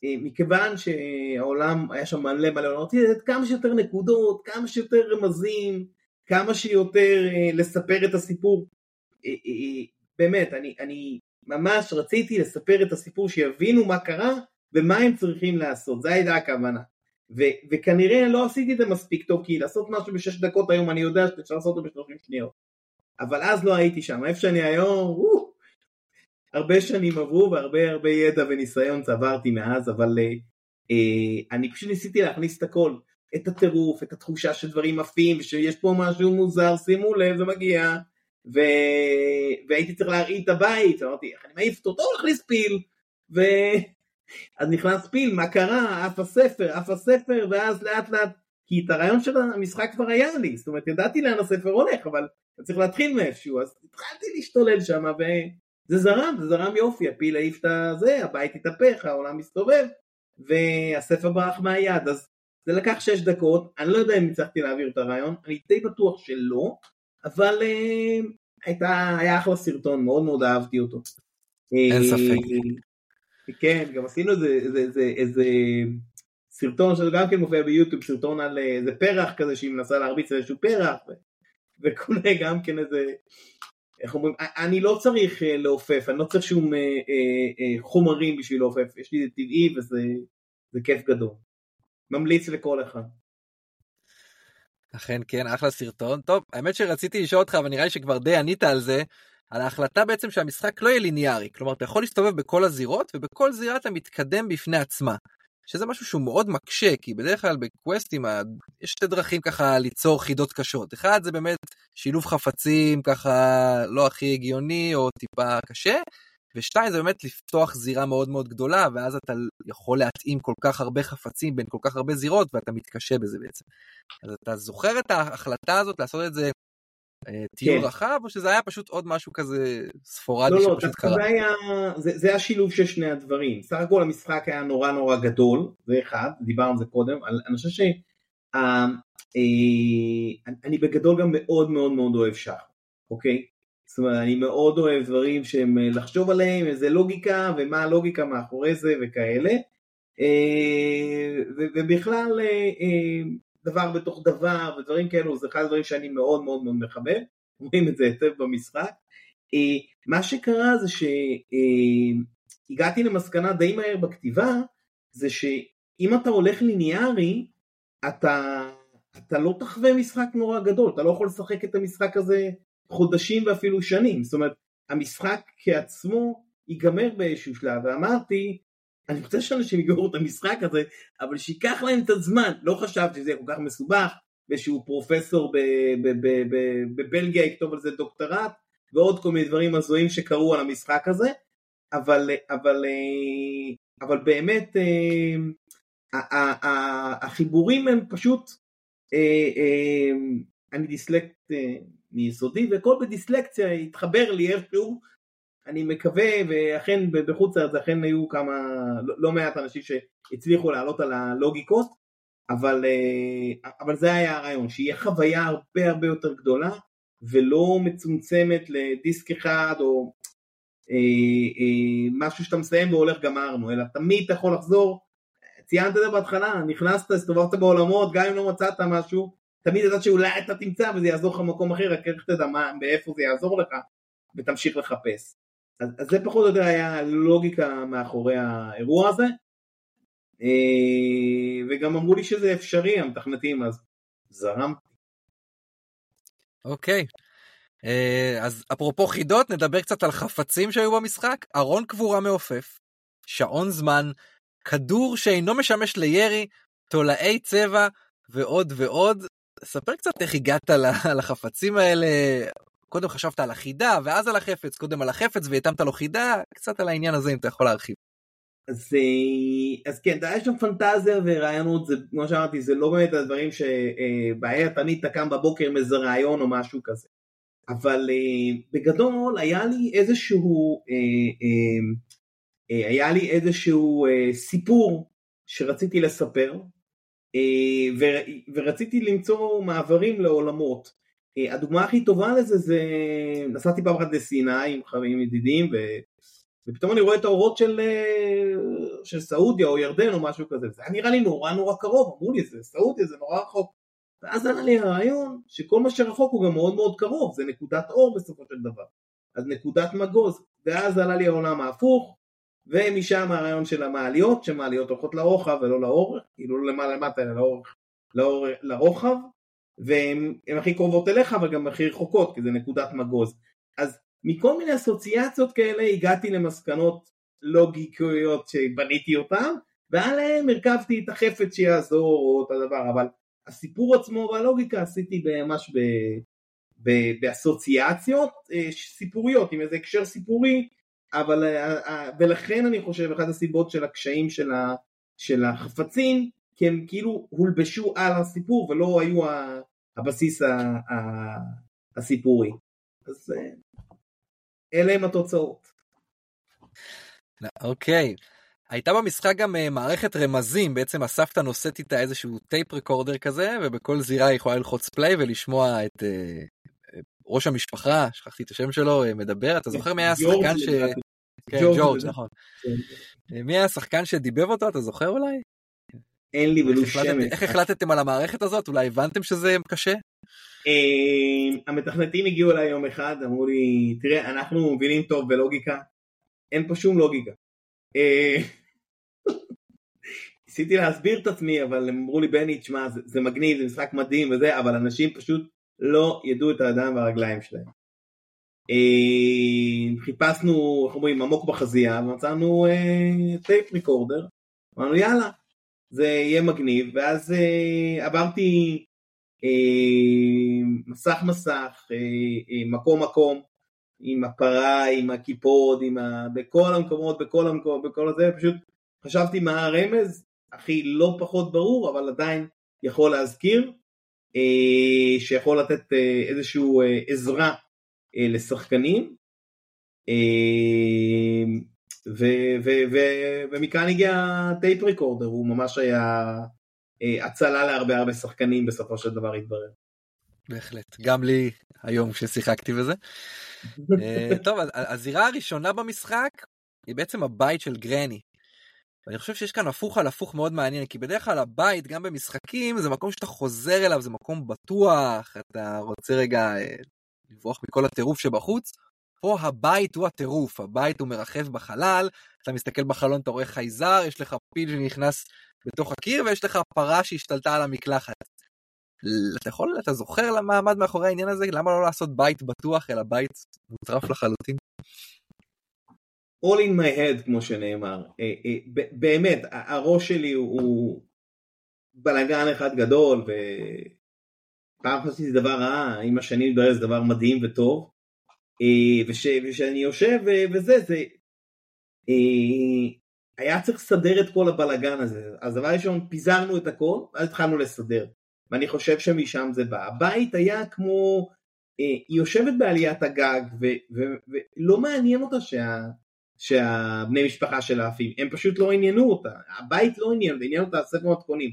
אה, מכיוון שהעולם היה שם מלא מלא עולמות, לתת כמה שיותר נקודות, כמה שיותר רמזים, כמה שיותר אה, לספר את הסיפור. אה, באמת, אני, אני ממש רציתי לספר את הסיפור, שיבינו מה קרה ומה הם צריכים לעשות, זו הייתה הכוונה. ו, וכנראה לא עשיתי את זה מספיק טוב, כי לעשות משהו בשש דקות היום אני יודע שאפשר לעשות אותו בשלושים שניות. אבל אז לא הייתי שם, איפה שאני היום, וואו, הרבה שנים עברו והרבה הרבה ידע וניסיון צברתי מאז, אבל אה, אה, אני פשוט ניסיתי להכניס את הכל, את הטירוף, את התחושה שדברים עפים, ושיש פה משהו מוזר, שימו לב, זה מגיע, ו... והייתי צריך להרעיד את הבית, אמרתי, איך אני מעיף אותו, טוב, להכניס פיל, ו... אז נכנס פיל, מה קרה, עף הספר, עף הספר, ואז לאט לאט, כי את הרעיון של המשחק כבר היה לי, זאת אומרת, ידעתי לאן הספר הולך, אבל צריך להתחיל מאיפשהו, אז התחלתי להשתולל שם, ו... זה זרם, זה זרם יופי, הפיל העיף את הזה, הבית התהפך, העולם מסתובב, והספר ברח מהיד, אז זה לקח שש דקות, אני לא יודע אם הצלחתי להעביר את הרעיון, אני די בטוח שלא, אבל אה, הייתה, היה אחלה סרטון, מאוד מאוד אהבתי אותו. אין ספק. אה, כן, גם עשינו איזה, איזה, איזה, איזה סרטון שזה גם כן מופיע ביוטיוב, סרטון על איזה פרח כזה שהיא מנסה להרביץ איזשהו פרח, וכולי (laughs) גם כן איזה איך אומרים, אני לא צריך אה, לעופף, אני לא צריך שום אה, אה, חומרים בשביל לעופף, יש לי זה טבעי וזה כיף גדול. ממליץ לכל אחד. אכן כן, אחלה סרטון. טוב, האמת שרציתי לשאול אותך, אבל נראה לי שכבר די ענית על זה, על ההחלטה בעצם שהמשחק לא יהיה ליניארי. כלומר, אתה יכול להסתובב בכל הזירות, ובכל זירה אתה מתקדם בפני עצמה. שזה משהו שהוא מאוד מקשה, כי בדרך כלל בקווסטים יש שתי דרכים ככה ליצור חידות קשות. אחד זה באמת שילוב חפצים ככה לא הכי הגיוני או טיפה קשה, ושתיים זה באמת לפתוח זירה מאוד מאוד גדולה, ואז אתה יכול להתאים כל כך הרבה חפצים בין כל כך הרבה זירות, ואתה מתקשה בזה בעצם. אז אתה זוכר את ההחלטה הזאת לעשות את זה טיול כן. רחב, או שזה היה פשוט עוד משהו כזה ספורדי לא, לא שפשוט קרה? לא, היה, זה, זה השילוב של שני הדברים. סך הכל המשחק היה נורא נורא גדול, זה אחד, דיברנו על זה קודם, אני חושב ש... אה, אה, בגדול גם מאוד מאוד מאוד אוהב שח, אוקיי? זאת אומרת, אני מאוד אוהב דברים שהם אה, לחשוב עליהם, איזה לוגיקה, ומה הלוגיקה מאחורי זה וכאלה. אה, ובכלל, אה, דבר בתוך דבר ודברים כאלו זה אחד הדברים שאני מאוד מאוד מאוד מחבב, רואים את זה היטב במשחק. אה, מה שקרה זה שהגעתי למסקנה די מהר בכתיבה זה אם אתה הולך ליניארי, אתה, אתה לא תחווה משחק נורא גדול, אתה לא יכול לשחק את המשחק הזה חודשים ואפילו שנים, זאת אומרת, המשחק כעצמו ייגמר באיזשהו שלב, ואמרתי, אני רוצה שאנשים יגמרו את המשחק הזה, אבל שייקח להם את הזמן, לא חשבתי שזה יהיה כל כך מסובך, ושהוא פרופסור בבלגיה יכתוב על זה דוקטורט, ועוד כל מיני דברים הזויים שקרו על המשחק הזה, אבל, אבל, אבל באמת החיבורים הם פשוט, אני דיסלקט מיסודי, וכל בדיסלקציה התחבר לי איכשהו, אני מקווה, ואכן בחוץ לארץ אכן היו כמה, לא, לא מעט אנשים שהצליחו לעלות על הלוגיקות, אבל, אבל זה היה הרעיון, שיהיה חוויה הרבה הרבה יותר גדולה, ולא מצומצמת לדיסק אחד או אה, אה, משהו שאתה מסיים והולך גמרנו, אלא תמיד אתה יכול לחזור, ציינת את זה בהתחלה, נכנסת, הסתובבת בעולמות, גם אם לא מצאת משהו, תמיד ידעת שאולי אתה תמצא וזה יעזור לך במקום אחר, רק איך תדע מה, באיפה זה יעזור לך, ותמשיך לחפש. אז, אז זה פחות או יותר היה לוגיקה מאחורי האירוע הזה, אה, וגם אמרו לי שזה אפשרי המתכנתים, אז זרמתי. אוקיי. אה, אז אפרופו חידות, נדבר קצת על חפצים שהיו במשחק. ארון קבורה מעופף, שעון זמן, כדור שאינו משמש לירי, תולעי צבע ועוד ועוד. ספר קצת איך הגעת לחפצים האלה. קודם חשבת על החידה ואז על החפץ, קודם על החפץ והתאמת לו חידה, קצת על העניין הזה אם אתה יכול להרחיב. אז, אה, אז כן, יש שם פנטזיה ורעיונות, זה, כמו שאמרתי, זה לא באמת הדברים שבעיה אה, תמיד אתה קם בבוקר עם איזה רעיון או משהו כזה. אבל אה, בגדול היה לי איזשהו, היה לי איזשהו סיפור שרציתי לספר, ורציתי למצוא מעברים לעולמות. הדוגמה הכי טובה לזה זה, נסעתי פעם אחת לסיני עם חברים ידידים, ופתאום אני רואה את האורות של, אה, של סעודיה או ירדן או משהו כזה, זה היה נראה לי נורא נורא קרוב, אמרו לי זה סעודיה זה נורא רחוק, ואז עלה לי הרעיון שכל מה שרחוק הוא גם מאוד מאוד קרוב, זה נקודת אור בסופו של דבר, אז נקודת מגוז, ואז עלה לי העולם ההפוך, ומשם הרעיון של המעליות, שמעליות הולכות לרוחב ולא לאורך, כאילו לא למעלה למטה אלא לאורך, לאור, לרוחב, והן הכי קרובות אליך אבל גם הכי רחוקות, כי זה נקודת מגוז. אז מכל מיני אסוציאציות כאלה הגעתי למסקנות לוגיקויות שבניתי אותן ועליהן הרכבתי את החפץ שיעזור או את הדבר אבל הסיפור עצמו והלוגיקה עשיתי ממש ב, ב, באסוציאציות אה, סיפוריות עם איזה הקשר סיפורי אבל אה, אה, ולכן אני חושב אחת הסיבות של הקשיים של, ה, של החפצים כי הם כאילו הולבשו על הסיפור ולא היו הבסיס הסיפורי אז אלה הם התוצאות. אוקיי. הייתה במשחק גם אה, מערכת רמזים, בעצם הסבתא נושאת איתה איזשהו tape recorder כזה, ובכל זירה היא יכולה ללחוץ play ולשמוע את אה, ראש המשפחה, שכחתי את השם שלו, מדבר, אתה זוכר מי היה השחקן ש... כן, ג'ורג', נכון. כן. מי היה השחקן שדיבב אותו, אתה זוכר אולי? אין לי ולו שמץ. איך החלטתם על המערכת הזאת? אולי הבנתם שזה קשה? אה, המתכנתים הגיעו אליי יום אחד, אמרו לי, תראה, אנחנו מבינים טוב בלוגיקה, אין פה שום לוגיקה. אה, (laughs) ניסיתי להסביר את עצמי, אבל הם אמרו לי, בני, תשמע, זה, זה מגניב, זה משחק מדהים וזה, אבל אנשים פשוט לא ידעו את הידיים והרגליים שלהם. אה, חיפשנו, איך אומרים, עמוק בחזייה, ומצאנו tape recorder, אמרנו יאללה, זה יהיה מגניב, ואז עברתי אה, מסך מסך, אה, אה, מקום מקום, עם הפרה, עם הקיפוד, עם ה... בכל המקומות, בכל המקומות, בכל הזה, פשוט חשבתי מה הרמז, הכי לא פחות ברור, אבל עדיין יכול להזכיר, שיכול לתת איזושהי עזרה לשחקנים, ומכאן הגיע טייפ ריקורדר, הוא ממש היה אה, הצלה להרבה הרבה שחקנים בסופו של דבר התברר. בהחלט, גם לי היום כששיחקתי בזה. (laughs) אה, טוב, הזירה הראשונה במשחק היא בעצם הבית של גרני. אני חושב שיש כאן הפוך על הפוך מאוד מעניין, כי בדרך כלל הבית, גם במשחקים, זה מקום שאתה חוזר אליו, זה מקום בטוח, אתה רוצה רגע אה, לברוח מכל הטירוף שבחוץ. פה הבית הוא הטירוף, הבית הוא מרחב בחלל, אתה מסתכל בחלון, אתה רואה חייזר, יש לך פיל שנכנס בתוך הקיר, ויש לך פרה שהשתלטה על המקלחת. אתה יכול, אתה זוכר למה עמד מאחורי העניין הזה? למה לא לעשות בית בטוח, אלא בית מוטרף לחלוטין? All in my head, כמו שנאמר. אה, אה, באמת, הראש שלי הוא בלאגן אחד גדול, ופעם חשבתי שזה דבר רע, עם השנים מתברר זה דבר מדהים וטוב. אה, וכשאני יושב וזה, זה... היה צריך לסדר את כל הבלאגן הזה. אז דבר ראשון, פיזרנו את הכל, ואז התחלנו לסדר. ואני חושב שמשם זה בא. הבית היה כמו, היא יושבת בעליית הגג ולא מעניין אותה שה, שהבני משפחה שלה עפים, הם פשוט לא עניינו אותה, הבית לא עניין, עניין אותה הספר מתכונים.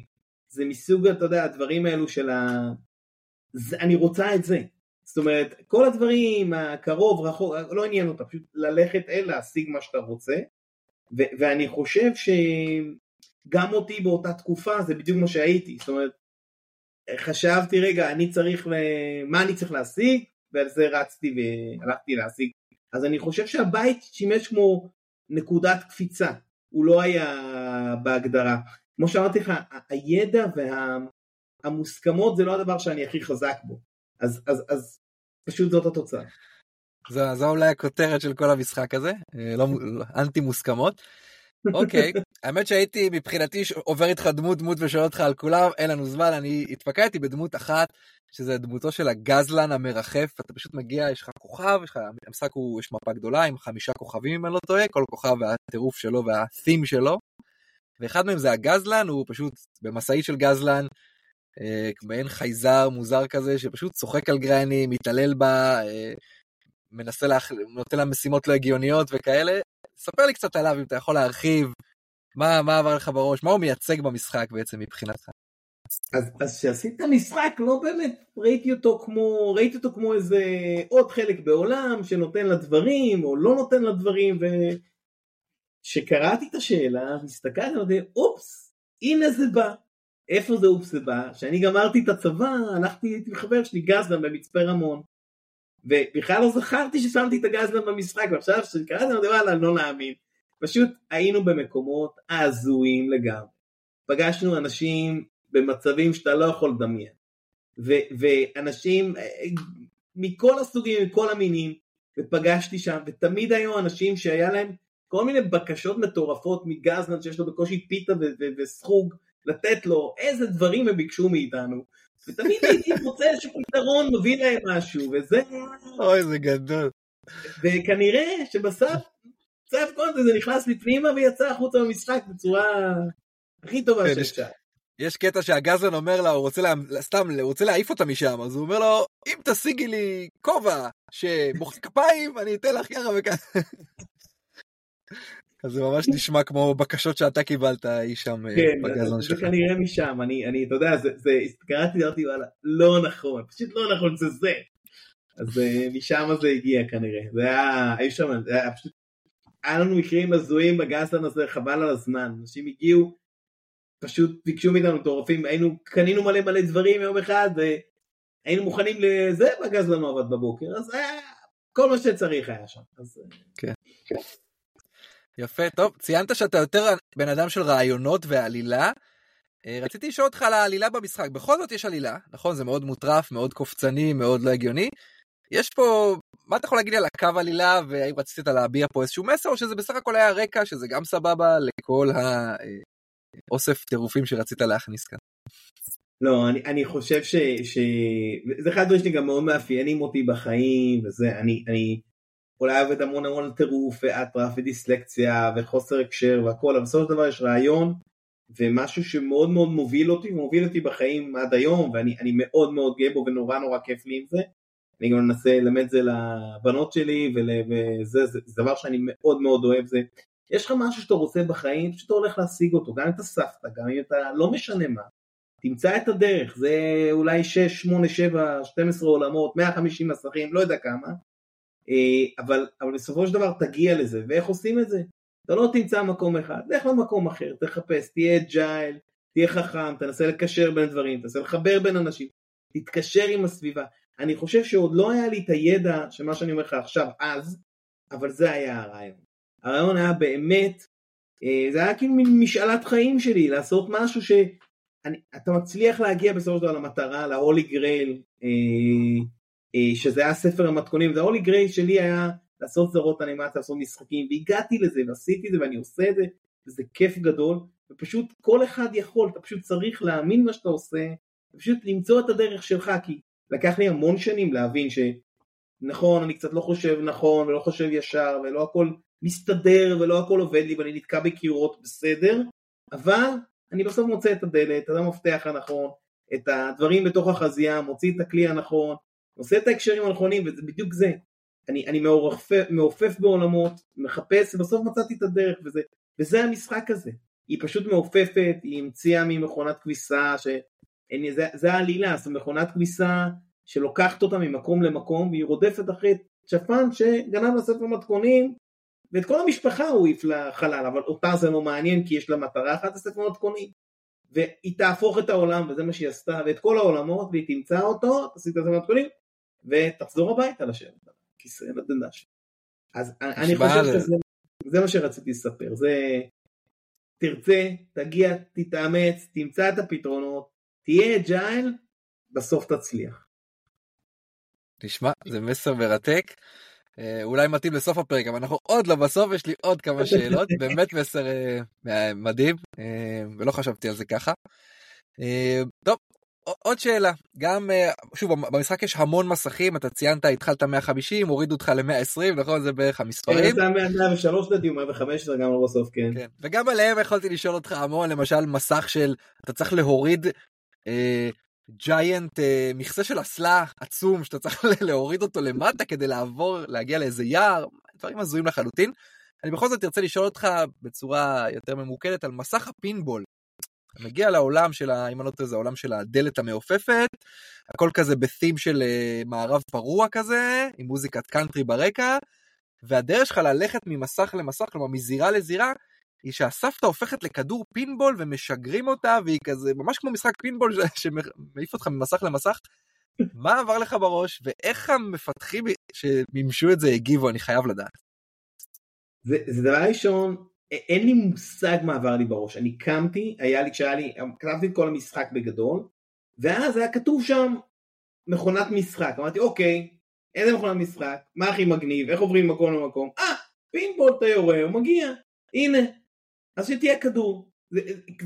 זה מסוג, אתה יודע, הדברים האלו של ה... זה, אני רוצה את זה. זאת אומרת, כל הדברים, הקרוב, רחוק, לא עניין אותה, פשוט ללכת אל להשיג מה שאתה רוצה. ו- ואני חושב שגם אותי באותה תקופה זה בדיוק מה שהייתי, זאת אומרת, חשבתי רגע, אני צריך, מה אני צריך להשיג, ועל זה רצתי והלכתי להשיג אז אני חושב שהבית שימש כמו נקודת קפיצה, הוא לא היה בהגדרה. כמו שאמרתי לך, הידע והמוסכמות זה לא הדבר שאני הכי חזק בו, אז, אז, אז פשוט זאת התוצאה. זו, זו אולי הכותרת של כל המשחק הזה, אה, לא, לא, אנטי מוסכמות. אוקיי, (laughs) האמת שהייתי מבחינתי עובר איתך דמות דמות ושואל אותך על כולם, אין לנו זמן, אני התפקדתי בדמות אחת שזה דמותו של הגזלן המרחף, אתה פשוט מגיע, יש לך כוכב, יש לך, המשחק הוא, יש מפה גדולה עם חמישה כוכבים אם אני לא טועה, כל כוכב והטירוף שלו והתים שלו, ואחד מהם זה הגזלן, הוא פשוט במשאית של גזלן, מעין חייזר מוזר כזה, שפשוט צוחק על גרייני, מתעלל בה, אה, מנסה, לה, נותן לה משימות לא הגיוניות וכאלה. ספר לי קצת עליו אם אתה יכול להרחיב, מה, מה עבר לך בראש, מה הוא מייצג במשחק בעצם מבחינתך. אז כשעשית את המשחק לא באמת ראיתי אותו כמו ראיתי אותו כמו איזה עוד חלק בעולם שנותן לדברים או לא נותן לדברים וכשקראתי את השאלה הסתכלתי ואמרתי אופס הנה זה בא איפה זה אופס זה בא כשאני גמרתי את הצבא הלכתי הייתי חבר שלי גזלן במצפה רמון. ובכלל לא זכרתי ששמתי את הגזלן במשחק ועכשיו כשקראתי אמרתי וואלה אני לא מאמין פשוט היינו במקומות הזויים לגמרי. פגשנו אנשים במצבים שאתה לא יכול לדמיין. ו- ואנשים אה, מכל הסוגים, מכל המינים, ופגשתי שם, ותמיד היו אנשים שהיה להם כל מיני בקשות מטורפות מגזלן שיש לו בקושי פיתה ו- ו- וסחוג לתת לו, איזה דברים הם ביקשו מאיתנו. ותמיד הייתי (laughs) רוצה איזשהו פתרון מביא להם משהו, וזה... אוי, זה גדול. וכנראה שבסוף, סף קונטנט זה נכנס לפנימה ויצא החוצה במשחק בצורה הכי טובה כן, שאפשר. יש קטע שהגזלן אומר לה, הוא רוצה לה, סתם, הוא רוצה להעיף אותה משם, אז הוא אומר לו, אם תשיגי לי כובע שמוחא כפיים, אני אתן לך ככה וככה. זה ממש נשמע כמו בקשות שאתה קיבלת אי שם אה, כן, בגזלן שלך. כן, זה כנראה משם, אני, אני, אתה יודע, זה, זה, קראתי ואמרתי, וואלה, לא נכון, פשוט לא נכון, זה זה. אז אה, משם זה הגיע כנראה, זה היה, היו שם, זה היה פשוט, היה לנו מקרים הזויים בגזלן הזה, חבל על הזמן, אנשים הגיעו, פשוט ביקשו מאיתנו מטורפים, היינו, קנינו מלא מלא דברים יום אחד והיינו מוכנים לזה בגז לנו עבד בבוקר, אז היה כל מה שצריך היה שם. אז... כן. כן. יפה, טוב, ציינת שאתה יותר בן אדם של רעיונות ועלילה. אה, רציתי לשאול אותך על העלילה במשחק, בכל זאת יש עלילה, נכון? זה מאוד מוטרף, מאוד קופצני, מאוד לא הגיוני. יש פה, מה אתה יכול להגיד על הקו עלילה, והאם רצית להביע פה איזשהו מסר, או שזה בסך הכל היה רקע, שזה גם סבבה לכל ה... אוסף טירופים שרצית להכניס כאן. לא, אני, אני חושב. ש... זה אחד הדברים שגם מאוד מאפיינים אותי בחיים, וזה, אני, אני אולי עובד המון המון טירוף ואטרף ודיסלקציה וחוסר הקשר והכל, אבל בסופו של דבר יש רעיון ומשהו שמאוד מאוד מוביל אותי, ומוביל אותי בחיים עד היום, ואני מאוד מאוד גאה בו ונורא נורא כיף לי עם זה. אני גם מנסה ללמד את זה לבנות שלי, ול... וזה זה, זה דבר שאני מאוד מאוד אוהב, זה יש לך משהו שאתה רוצה בחיים, שאתה הולך להשיג אותו, גם אם אתה סבתא, גם אם אתה לא משנה מה. תמצא את הדרך, זה אולי 6, 8, 7, 12 עולמות, 150 מסכים, לא יודע כמה, אבל, אבל בסופו של דבר תגיע לזה, ואיך עושים את זה? אתה לא תמצא מקום אחד, לך למקום אחר, תחפש, תהיה אג'ייל, תהיה חכם, תנסה לקשר בין דברים, תנסה לחבר בין אנשים, תתקשר עם הסביבה. אני חושב שעוד לא היה לי את הידע שמה שאני אומר לך עכשיו אז, אבל זה היה הרעיון. הרעיון היה באמת, אה, זה היה כאילו מין משאלת חיים שלי, לעשות משהו שאתה מצליח להגיע בסופו של דבר למטרה, להולי גרייל, אה, אה, שזה היה ספר המתכונים, וההולי גרייל שלי היה לעשות סדרות אנימציה, לעשות משחקים, והגעתי לזה ועשיתי את זה ואני עושה את זה, וזה כיף גדול, ופשוט כל אחד יכול, אתה פשוט צריך להאמין מה שאתה עושה, ופשוט למצוא את הדרך שלך, כי לקח לי המון שנים להבין שנכון, אני קצת לא חושב נכון, ולא חושב ישר, ולא הכל מסתדר, ולא הכל עובד לי, ואני נתקע בקירות בסדר, אבל אני בסוף מוצא את הדלת, את המפתח הנכון, את הדברים בתוך החזייה, מוציא את הכלי הנכון, עושה את ההקשרים הנכונים, וזה בדיוק זה. אני, אני מעורפף, מעופף בעולמות, מחפש, ובסוף מצאתי את הדרך, וזה, וזה המשחק הזה. היא פשוט מעופפת, היא המציאה ממכונת כביסה, ש... זה, זה העלילה, זו מכונת כביסה שלוקחת אותה ממקום למקום, והיא רודפת אחרי צ'פן שגנב לספר מתכונים, ואת כל המשפחה הוא העיף לחלל, אבל אותה זה לא מעניין כי יש לה מטרה אחת לספר מתכונים. והיא תהפוך את העולם, וזה מה שהיא עשתה, ואת כל העולמות, והיא תמצא אותו, תעשי את הספר מתכונים, ותחזור הביתה לשבת. כיסא לדנדש. אז אני חושב שזה זה מה שרציתי לספר, זה תרצה, תגיע, תתאמץ, תמצא את הפתרונות, תהיה אג'ייל, בסוף תצליח. תשמע, זה מסר מרתק. אה, אולי מתאים לסוף הפרק, אבל אנחנו עוד לא בסוף, יש לי עוד כמה (laughs) שאלות, באמת מסר אה, מדהים, אה, ולא חשבתי על זה ככה. טוב, עוד שאלה, גם, אה, שוב, במשחק יש המון מסכים, אתה ציינת, התחלת 150, הורידו אותך ל-120, נכון? זה בערך המספרים. כן, 103 לדעתי, 115 גם לא בסוף, כן. כן. וגם עליהם יכולתי לשאול אותך המון, למשל מסך של, אתה צריך להוריד אה, ג'יינט, אה, מכסה של אסלה עצום, שאתה צריך (laughs) להוריד אותו למטה כדי לעבור, להגיע לאיזה יער, דברים הזויים לחלוטין. אני בכל זאת ארצה לשאול אותך בצורה יותר ממוקדת על מסך הפינבול. מגיע לעולם של, אם אני לא טועה, זה העולם של הדלת המעופפת, הכל כזה בתים של uh, מערב פרוע כזה, עם מוזיקת קאנטרי ברקע, והדרך שלך ללכת ממסך למסך, כלומר מזירה לזירה, היא שהסבתא הופכת לכדור פינבול ומשגרים אותה, והיא כזה, ממש כמו משחק פינבול שמעיף אותך ממסך למסך. מה עבר לך בראש, ואיך המפתחים שמימשו את זה הגיבו, אני חייב לדעת. זה, זה דבר ראשון, אין לי מושג מה עבר לי בראש, אני קמתי, היה לי, כשהיה לי, כתבתי את כל המשחק בגדול, ואז היה כתוב שם מכונת משחק, אמרתי אוקיי, איזה מכונת משחק, מה הכי מגניב, איך עוברים ממקום למקום, אה, פינבול אתה יורה, הוא מגיע, הנה, אז שתהיה כדור, זה,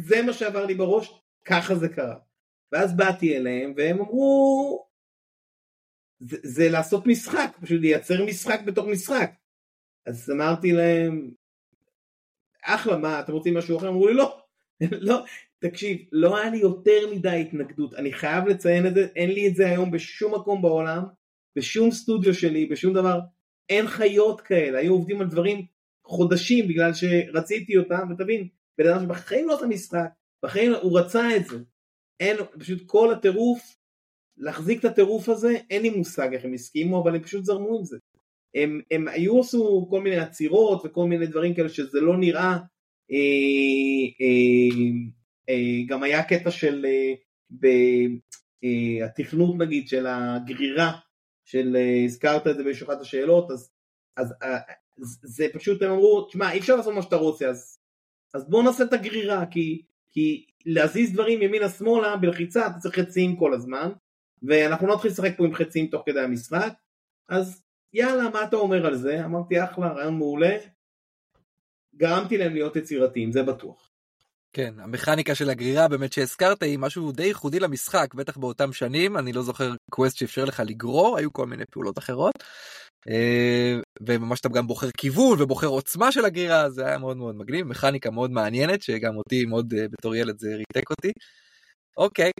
זה מה שעבר לי בראש, ככה זה קרה. ואז באתי אליהם והם אמרו, זה, זה לעשות משחק, פשוט לייצר משחק בתוך משחק. אז אמרתי להם, אחלה, מה, אתם רוצים משהו אחר? אמרו לי לא, (laughs) לא, תקשיב, לא היה לי יותר מדי התנגדות, אני חייב לציין את זה, אין לי את זה היום בשום מקום בעולם, בשום סטודיו שלי, בשום דבר, אין חיות כאלה, היו עובדים על דברים חודשים בגלל שרציתי אותם, ותבין, בן אדם שבחיים לא עושה משחק, בחיים הוא רצה את זה, אין, פשוט כל הטירוף, להחזיק את הטירוף הזה, אין לי מושג איך הם הסכימו, אבל הם פשוט זרמו עם זה. הם, הם היו עשו כל מיני עצירות וכל מיני דברים כאלה שזה לא נראה, אה, אה, אה, גם היה קטע של אה, בתכנות אה, נגיד של הגרירה, של אה, הזכרת את זה באחת השאלות, אז, אז אה, זה פשוט הם אמרו, תשמע אי אפשר לעשות מה שאתה רוצה אז, אז בוא נעשה את הגרירה כי, כי להזיז דברים ימינה שמאלה בלחיצה אתה צריך חצים כל הזמן ואנחנו לא נתחיל לשחק פה עם חצים תוך כדי המשחק אז יאללה, מה אתה אומר על זה? אמרתי, אחלה, רעיון מעולה. גרמתי להם להיות יצירתיים, זה בטוח. כן, המכניקה של הגרירה באמת שהזכרת היא משהו די ייחודי למשחק, בטח באותם שנים, אני לא זוכר קווסט שאפשר לך לגרור, היו כל מיני פעולות אחרות. אה, וממש אתה גם בוחר כיוון ובוחר עוצמה של הגרירה, זה היה מאוד מאוד מגניב, מכניקה מאוד מעניינת, שגם אותי מאוד אה, בתור ילד זה ריתק אותי. אוקיי,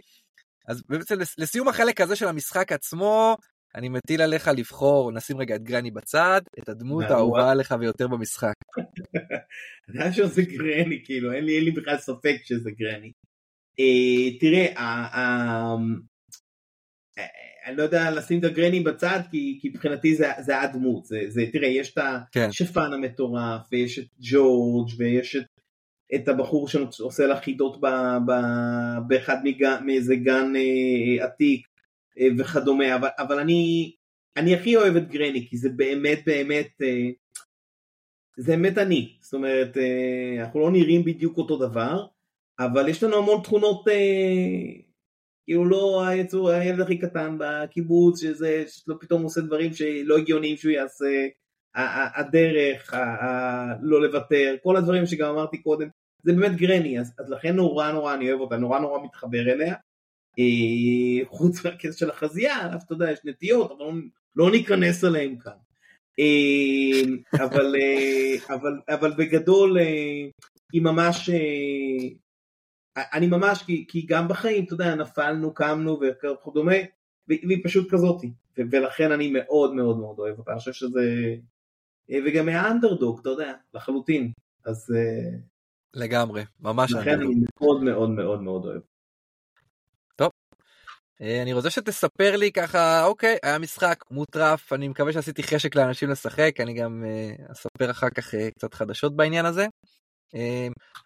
אז בעצם לסיום החלק הזה של המשחק עצמו, אני מטיל עליך לבחור, נשים רגע את גרני בצד, את הדמות האהובה עליך ויותר במשחק. אני חושב שזה גרני, כאילו, אין לי בכלל ספק שזה גרני. אה, תראה, אה, אני לא יודע לשים את הגרני בצד, כי מבחינתי זה הדמות. תראה, יש את כן. השפן המטורף, ויש את ג'ורג', ויש את הבחור שעושה לה חידות באחד מאיזה גן אה, עתיק. אה, וכדומה, אבל, אבל אני, אני הכי אוהב את גרני, כי זה באמת באמת, אה, זה אמת אני, זאת אומרת, אה, אנחנו לא נראים בדיוק אותו דבר, אבל יש לנו המון תכונות, כאילו לא היצור, הילד הכי קטן בקיבוץ, שזה, שלא פתאום עושה דברים שלא הגיוניים שהוא יעשה, הדרך, לא לוותר, כל הדברים שגם אמרתי קודם, זה באמת גרני, אז, אז לכן נורא נורא אני אוהב אותה, נורא נורא מתחבר אליה. אה, חוץ מהכסף של החזייה, אתה יודע, יש נטיות, אבל לא, לא ניכנס אליהם כאן. אה, אבל, אה, אבל, אבל בגדול היא ממש, אני ממש, כי, כי גם בחיים, אתה יודע, נפלנו, קמנו וכדומה, והיא פשוט כזאתי, ולכן אני מאוד מאוד מאוד אוהב אותה, אני חושב שזה, וגם מהאנדרדוג, אתה יודע, לחלוטין, אז... לגמרי, ממש לכן אני מאוד מאוד מאוד מאוד אוהב. אה, אני רוצה שתספר לי ככה, אוקיי, היה משחק מוטרף, אני מקווה שעשיתי חשק לאנשים לשחק, אני גם uh, אספר אחר כך uh, קצת חדשות בעניין הזה.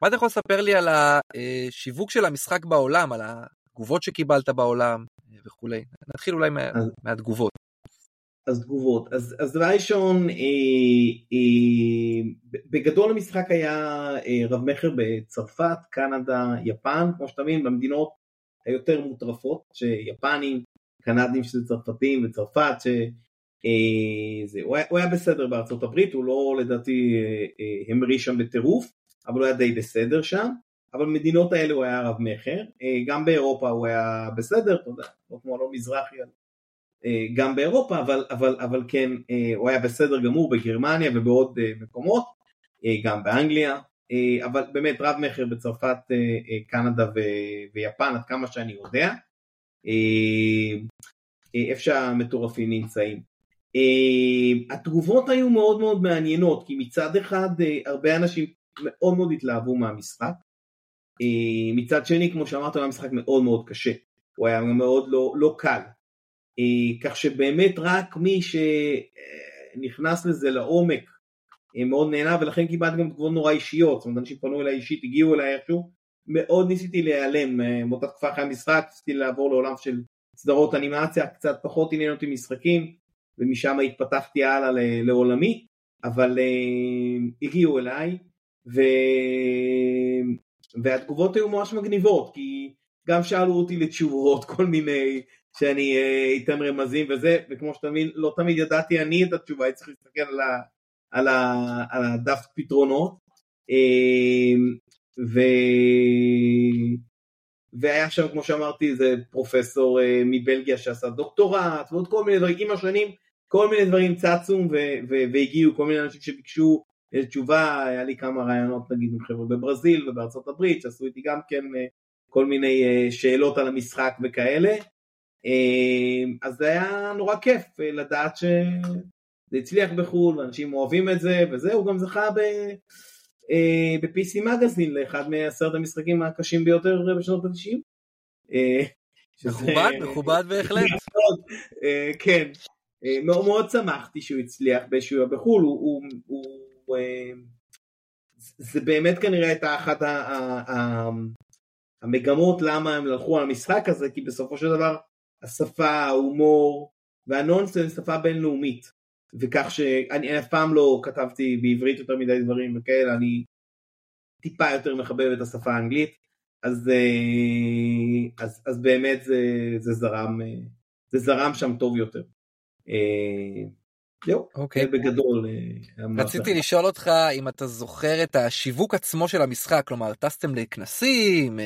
מה אתה יכול לספר לי על השיווק של המשחק בעולם, על התגובות שקיבלת בעולם וכולי? נתחיל אולי מה, מהתגובות. אז תגובות, אז, אז דבר ראשון, אה, אה, בגדול המשחק היה אה, רב מכר בצרפת, קנדה, יפן, כמו שאתה מבין, במדינות היותר מוטרפות, שיפנים, קנדים שזה צרפתים וצרפת, ש... אה, הוא, היה, הוא היה בסדר בארצות הברית, הוא לא לדעתי אה, אה, המריא שם בטירוף, אבל הוא היה די בסדר שם, אבל במדינות האלה הוא היה רב מכר, גם באירופה הוא היה בסדר, אתה יודע, לא כמו לא מזרחי, גם באירופה, אבל, אבל, אבל כן, הוא היה בסדר גמור בגרמניה ובעוד מקומות, גם באנגליה, אבל באמת רב מכר בצרפת, אה, אה, קנדה ויפן עד כמה שאני יודע, איפה שהמטורפים נמצאים. התגובות היו מאוד מאוד מעניינות כי מצד אחד הרבה אנשים מאוד מאוד התלהבו מהמשחק, מצד שני כמו שאמרת היה משחק מאוד מאוד קשה, הוא היה מאוד לא, לא קל, כך שבאמת רק מי שנכנס לזה לעומק מאוד נהנה ולכן קיבלתי גם תגובות נורא אישיות, זאת אומרת אנשים פנו אליי אישית, הגיעו אליי איכשהו, מאוד ניסיתי להיעלם, אה, באותה תקופה אחרי המשחק, ניסיתי לעבור לעולם של סדרות אנימציה, קצת פחות עניין אותי משחקים, ומשם התפתחתי הלאה לעולמי, אבל uh, הגיעו אליי, ו... והתגובות היו ממש מגניבות, כי גם שאלו אותי לתשובות (laughs) כל מיני, שאני אתן רמזים וזה, וכמו שאתה מבין, לא תמיד ידעתי אני את התשובה, הייתי צריך להסתכל על ה... על, ה, על הדף פתרונות אמ, ו... והיה שם כמו שאמרתי איזה פרופסור אה, מבלגיה שעשה דוקטורט ועוד כל מיני דברים עם השנים כל מיני דברים צצו והגיעו כל מיני אנשים שביקשו תשובה היה לי כמה רעיונות נגיד עם חבר'ה בברזיל ובארצות הברית שעשו איתי גם כן אה, כל מיני אה, שאלות על המשחק וכאלה אז זה היה נורא כיף לדעת ש... זה הצליח בחו"ל, ואנשים אוהבים את זה, וזה, הוא גם זכה ב... אה, ב-PC מגזין לאחד מעשרת המשחקים הקשים ביותר בשנות ה-90. אה, מכובד, מכובד בהחלט. (laughs) אה, כן, מאוד שמחתי שהוא הצליח באיזשהו בחו"ל, זה באמת כנראה הייתה אחת המגמות למה הם הלכו על המשחק הזה, כי בסופו של דבר השפה, ההומור והנונסנס שפה בינלאומית. וכך שאני אף פעם לא כתבתי בעברית יותר מדי דברים וכאלה, אני טיפה יותר מחבב את השפה האנגלית, אז, אה, אז, אז באמת זה, זה, זרם, אה, זה זרם שם טוב יותר. אה, זהו, אוקיי. אוקיי. בגדול. רציתי לשאול אותך אם אתה זוכר את השיווק עצמו של המשחק, כלומר טסתם לכנסים,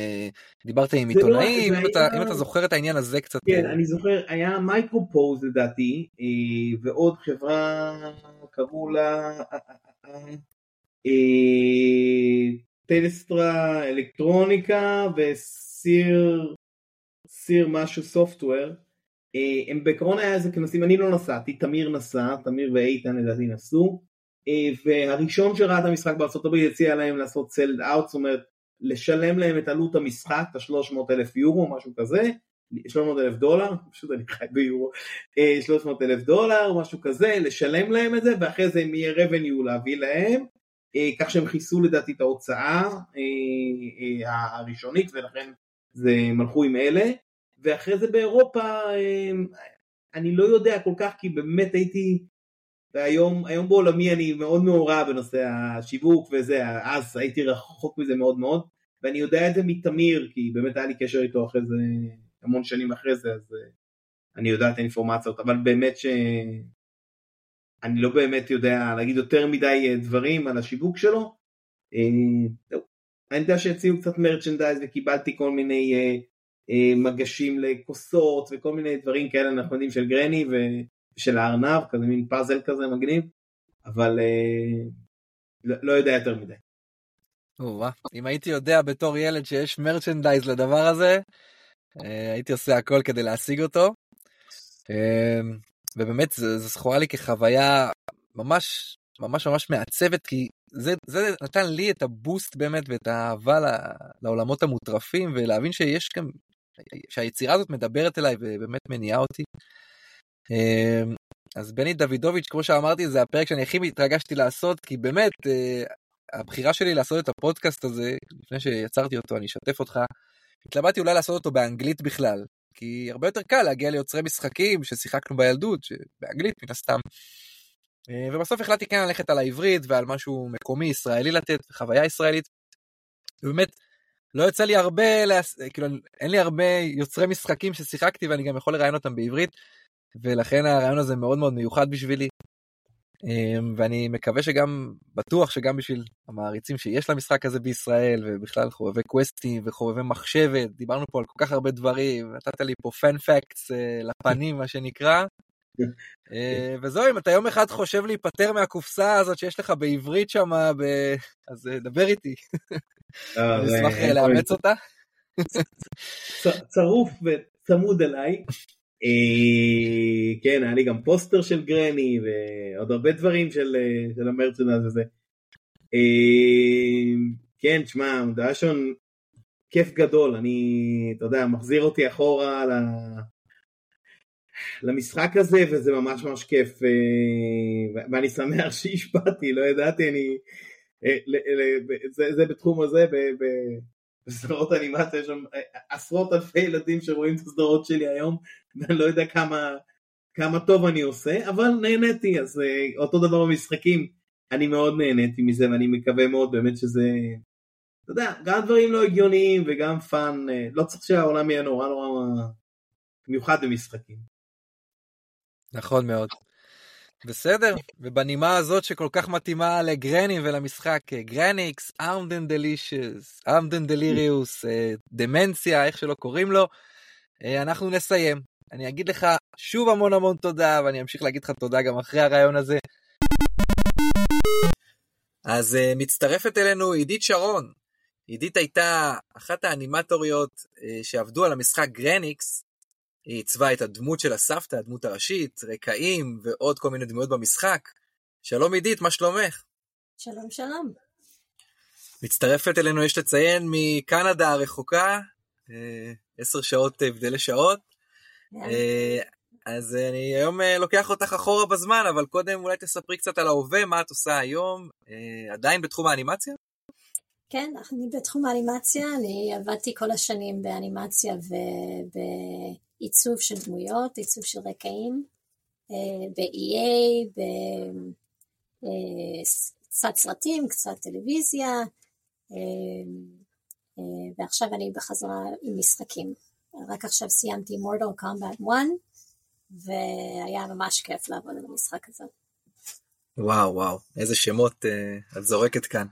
דיברת עם לא עיתונאים, לא, אם, היה... אם אתה זוכר את העניין הזה קצת. כן, אני זוכר, היה MicroProse לדעתי, ועוד חברה, קראו לה Telstar אלקטרוניקה וסיר, סיר משהו סופטוור. אה, הם בעקרון היה איזה כנסים, אני לא נסעתי, תמיר נסע, תמיר ואיתן לדעתי נסעו, אה, והראשון שראה את המשחק הברית הציע להם לעשות סלד אאוט, זאת אומרת לשלם להם את עלות המשחק, את ה-300 אלף יורו, משהו כזה, 300 אלף דולר, פשוט אני חי ביורו, 300 אה, אלף דולר, משהו כזה, לשלם להם את זה, ואחרי זה אם יהיה revenue להביא להם, כך שהם כיסו לדעתי את ההוצאה הראשונית, ולכן זה הם הלכו עם אלה. ואחרי זה באירופה אמ, אני לא יודע כל כך כי באמת הייתי והיום היום בעולמי אני מאוד מעורב בנושא השיווק וזה, אז הייתי רחוק מזה מאוד מאוד, ואני יודע את זה מתמיר, כי באמת היה לי קשר איתו אחרי זה, המון שנים אחרי זה, אז אה, אני יודע את האינפורמציות, אבל באמת ש... אני לא באמת יודע להגיד יותר מדי אה, דברים על השיווק שלו. אה, אני יודע שהציעו קצת מרצ'נדייז וקיבלתי כל מיני מגשים לכוסות וכל מיני דברים כאלה יודעים של גרני ושל הארנב, כזה מין פאזל כזה מגניב, אבל לא, לא יודע יותר מדי. אם הייתי יודע בתור ילד שיש מרצ'נדייז לדבר הזה, אה, הייתי עושה הכל כדי להשיג אותו. אה, ובאמת זה זכורה לי כחוויה ממש ממש ממש מעצבת כי זה, זה נתן לי את הבוסט באמת ואת האהבה לעולמות המוטרפים ולהבין שיש גם שהיצירה הזאת מדברת אליי ובאמת מניעה אותי. אה, אז בני דוידוביץ' כמו שאמרתי זה הפרק שאני הכי התרגשתי לעשות כי באמת הבחירה שלי לעשות את הפודקאסט הזה לפני שיצרתי אותו אני אשתף אותך התלבטתי אולי לעשות אותו באנגלית בכלל, כי הרבה יותר קל להגיע ליוצרי משחקים ששיחקנו בילדות, באנגלית מן הסתם. אה, ובסוף החלטתי כן ללכת על העברית ועל משהו מקומי ישראלי לתת, חוויה ישראלית. ובאמת, לא יוצא לי הרבה, להס... כאילו אין לי הרבה יוצרי משחקים ששיחקתי ואני גם יכול לראיין אותם בעברית, ולכן הרעיון הזה מאוד מאוד מיוחד בשבילי. אמ, ואני מקווה שגם, בטוח שגם בשביל המעריצים שיש למשחק הזה בישראל, ובכלל חובבי קווסטים וחובבי מחשבת, דיברנו פה על כל כך הרבה דברים, נתת לי פה פן פקטס אה, לפנים, מה שנקרא. אה, וזהו, אם אתה יום אחד חושב להיפטר מהקופסה הזאת שיש לך בעברית שם, ב... אז אה, דבר איתי. אני אשמח לאמץ אותה. צרוף וצמוד אליי. אה, כן, היה לי גם פוסטר של גרני ועוד הרבה דברים של, אה, של המרצ'נדז הזה. אה, כן, תשמע, דאשון כיף גדול, אני, אתה יודע, מחזיר אותי אחורה. למשחק הזה וזה ממש ממש כיף ואני שמח שהשפעתי, לא ידעתי, אני... זה, זה בתחום הזה, בסדרות אנימציה יש שם עשרות אלפי ילדים שרואים את הסדרות שלי היום ואני לא יודע כמה, כמה טוב אני עושה, אבל נהניתי, אז אותו דבר במשחקים, אני מאוד נהניתי מזה ואני מקווה מאוד באמת שזה, אתה יודע, גם דברים לא הגיוניים וגם fun, לא צריך שהעולם יהיה נורא נורא מיוחד במשחקים. נכון מאוד. בסדר, ובנימה הזאת שכל כך מתאימה לגרני ולמשחק גרניקס, Armed and Delicious, Armed and Delirious, דמנציה, איך שלא קוראים לו, אה, אנחנו נסיים. אני אגיד לך שוב המון המון תודה, ואני אמשיך להגיד לך תודה גם אחרי הראיון הזה. אז אה, מצטרפת אלינו עידית שרון. עידית הייתה אחת האנימטוריות שעבדו על המשחק גרניקס. היא עיצבה את הדמות של הסבתא, הדמות הראשית, רקעים ועוד כל מיני דמויות במשחק. שלום עידית, מה שלומך? שלום שלום. מצטרפת אלינו, יש לציין, מקנדה הרחוקה, עשר שעות הבדלי שעות. אה, אז אני היום אה, לוקח אותך אחורה בזמן, אבל קודם אולי תספרי קצת על ההווה, מה את עושה היום, אה, עדיין בתחום האנימציה? כן, אני בתחום האנימציה, אני עבדתי כל השנים באנימציה ובעיצוב של דמויות, עיצוב של רקעים, ב-EA, קצת סרטים, קצת טלוויזיה, ועכשיו אני בחזרה עם משחקים. רק עכשיו סיימתי מורטל קומבט 1, והיה ממש כיף לעבוד על המשחק הזה. וואו וואו, איזה שמות uh, את זורקת כאן.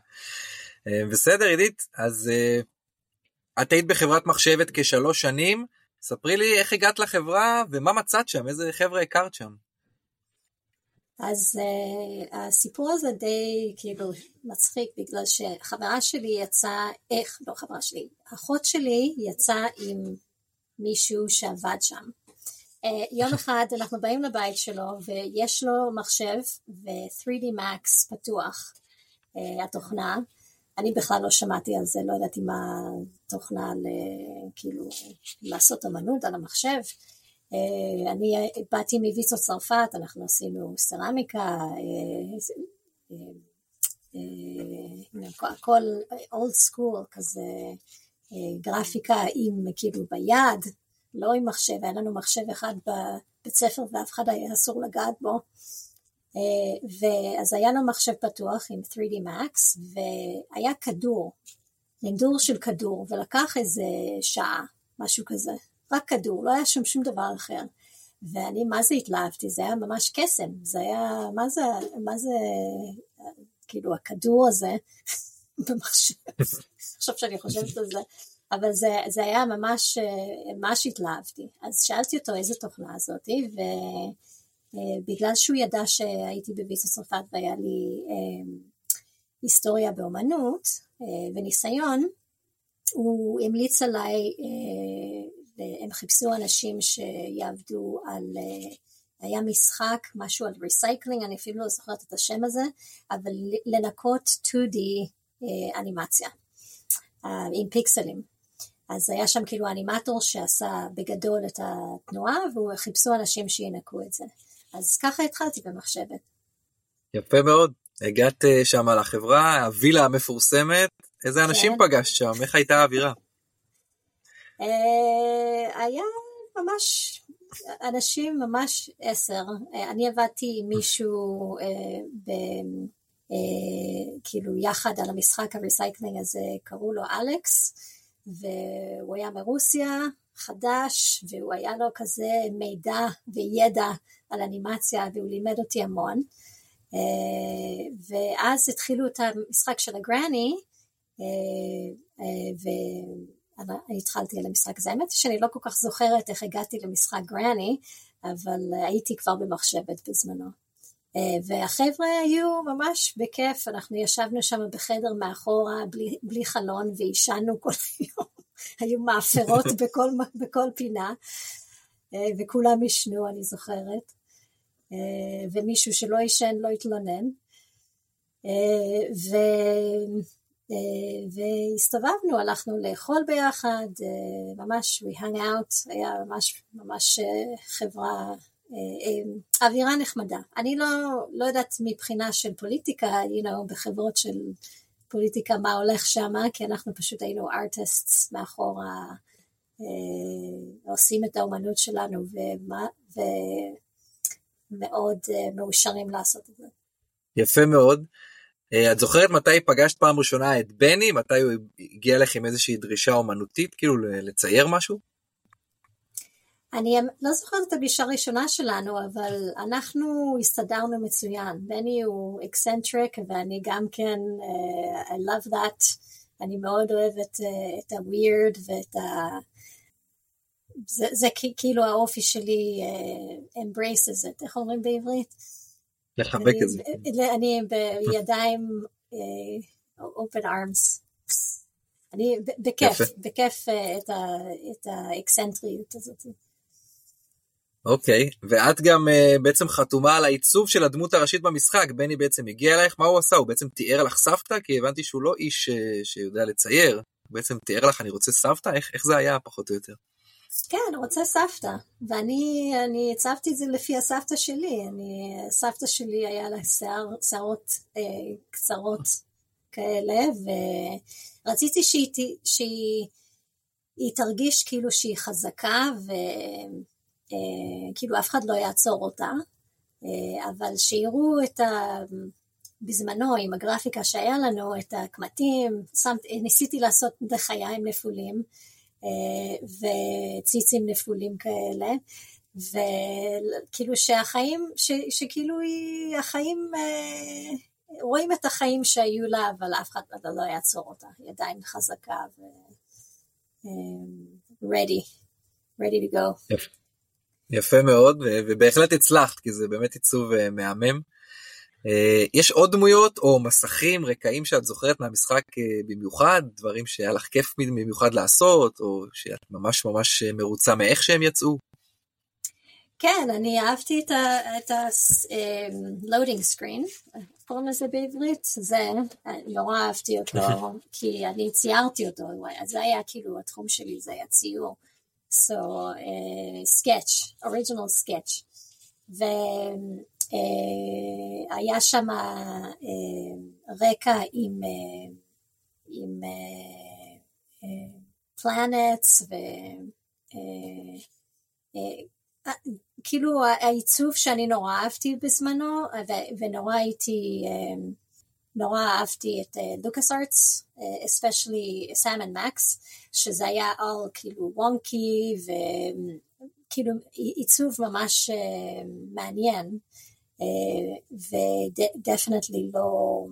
Uh, בסדר עידית, אז uh, את היית בחברת מחשבת כשלוש שנים, ספרי לי איך הגעת לחברה ומה מצאת שם, איזה חבר'ה הכרת שם. אז uh, הסיפור הזה די כאילו מצחיק בגלל שחברה שלי יצאה, איך, לא חברה שלי, אחות שלי יצאה עם מישהו שעבד שם. Uh, יום (laughs) אחד אנחנו באים לבית שלו ויש לו מחשב ו-3D Max פתוח, uh, התוכנה. אני בכלל לא שמעתי על זה, לא ידעתי מה תוכנה ל... כאילו לעשות אמנות על המחשב. Uh, אני באתי מוויצו צרפת, אנחנו עשינו סרמיקה, uh, uh, הכל אולד סקול כזה. גרפיקה עם כאילו ביד, לא עם מחשב, היה לנו מחשב אחד בבית ספר ואף אחד היה אסור לגעת בו. ואז היה לו מחשב פתוח עם 3D Max, והיה כדור, נדור של כדור, ולקח איזה שעה, משהו כזה, רק כדור, לא היה שם שום דבר אחר. ואני מה זה התלהבתי, זה היה ממש קסם, זה היה, מה זה, מה זה, כאילו הכדור הזה (laughs) במחשב, עכשיו שאני חושבת על זה, אבל זה, זה היה ממש, ממש התלהבתי. אז שאלתי אותו איזה תוכנה זאתי, ובגלל שהוא ידע שהייתי בוויצה צרפת והיה לי אה, היסטוריה באומנות אה, וניסיון, הוא המליץ עליי אה, והם חיפשו אנשים שיעבדו על, אה, היה משחק, משהו על recycling, אני אפילו לא זוכרת את השם הזה, אבל לנקות 2D אה, אנימציה אה, עם פיקסלים. אז היה שם כאילו אנימטור שעשה בגדול את התנועה, וחיפשו אנשים שינקו את זה. אז ככה התחלתי במחשבת. יפה מאוד. הגעת שם לחברה, הווילה המפורסמת, איזה אנשים כן. פגשת שם? איך הייתה האווירה? אה, היה ממש, אנשים ממש עשר. אה, אני עבדתי עם מישהו אה, ב... כאילו יחד על המשחק ה-recycling הזה, קראו לו אלכס, והוא היה מרוסיה, חדש, והוא היה לו כזה מידע וידע על אנימציה, והוא לימד אותי המון. ואז התחילו את המשחק של הגרני, התחלתי על המשחק הזה. האמת היא שאני לא כל כך זוכרת איך הגעתי למשחק גרני, אבל הייתי כבר במחשבת בזמנו. אה, והחבר'ה היו ממש בכיף, אנחנו ישבנו שם בחדר מאחורה בלי, בלי חלון ועישנו כל היום, (laughs) היו מאפרות (laughs) בכל, בכל פינה, אה, וכולם עישנו, אני זוכרת, אה, ומישהו שלא עישן לא התלונן. ו... אה, והסתובבנו, הלכנו לאכול ביחד, אה, ממש we hung out, היה ממש ממש אה, חברה, אווירה נחמדה. אני לא, לא יודעת מבחינה של פוליטיקה, you know, בחברות של פוליטיקה מה הולך שם, כי אנחנו פשוט היינו ארטיסטס מאחורה, עושים את האומנות שלנו ומה, ומאוד מאושרים לעשות את זה. יפה מאוד. אה, את זוכרת מתי פגשת פעם ראשונה את בני? מתי הוא הגיע לך עם איזושהי דרישה אומנותית, כאילו לצייר משהו? אני לא זוכרת את הפגישה הראשונה שלנו, אבל אנחנו הסתדרנו מצוין. בני הוא eccentric ואני גם כן, אה, I love that. אני מאוד אוהבת אה, את ה-weird ואת ה... זה, זה כאילו האופי שלי uh, embraces it, איך אומרים בעברית? לחבק את זה. אני בידיים uh, open arms. אני בכיף, בכיף uh, את האקסנטריות הזאת. אוקיי, ואת גם uh, בעצם חתומה על העיצוב של הדמות הראשית במשחק, בני בעצם הגיע אלייך, מה הוא עשה? הוא בעצם תיאר לך סבתא? כי הבנתי שהוא לא איש uh, שיודע לצייר, הוא בעצם תיאר לך אני רוצה סבתא? איך, איך זה היה פחות או יותר? כן, רוצה סבתא, ואני הצבתי את זה לפי הסבתא שלי, אני, סבתא שלי היה לה שיער, שערות אה, קצרות כאלה, ורציתי שהיא, שהיא תרגיש כאילו שהיא חזקה, וכאילו אה, אף אחד לא יעצור אותה, אה, אבל שיראו את ה... בזמנו עם הגרפיקה שהיה לנו, את הקמטים, שמת, ניסיתי לעשות בחיים נפולים, וציצים נפולים כאלה, וכאילו שהחיים, ש, שכאילו היא, החיים, אה, רואים את החיים שהיו לה, אבל אף אחד לא יעצור אותה, היא עדיין חזקה ו... אה, ready, ready to go. יפה, יפה מאוד, ובהחלט הצלחת, כי זה באמת עיצוב מהמם. אה, יש עוד דמויות או מסכים, רקעים שאת זוכרת מהמשחק אה, במיוחד, דברים שהיה לך כיף במיוחד לעשות, או שאת ממש ממש אה, מרוצה מאיך שהם יצאו? כן, אני אהבתי את ה-loading screen, קוראים לזה בעברית, זה, נורא אהבתי אותו, (laughs) כי אני ציירתי אותו, זה היה כאילו התחום שלי, זה היה ציור. So, uh, sketch, original sketch. אה, היה שם אה, רקע עם, אה, עם planets כאילו העיצוב שאני נורא אהבתי בזמנו, ונורא הייתי, נורא אהבתי את LucasArts, especially Sam and Max, שזה היה all כאילו וונקי, וכאילו עיצוב ממש מעניין, ודפנטלי לא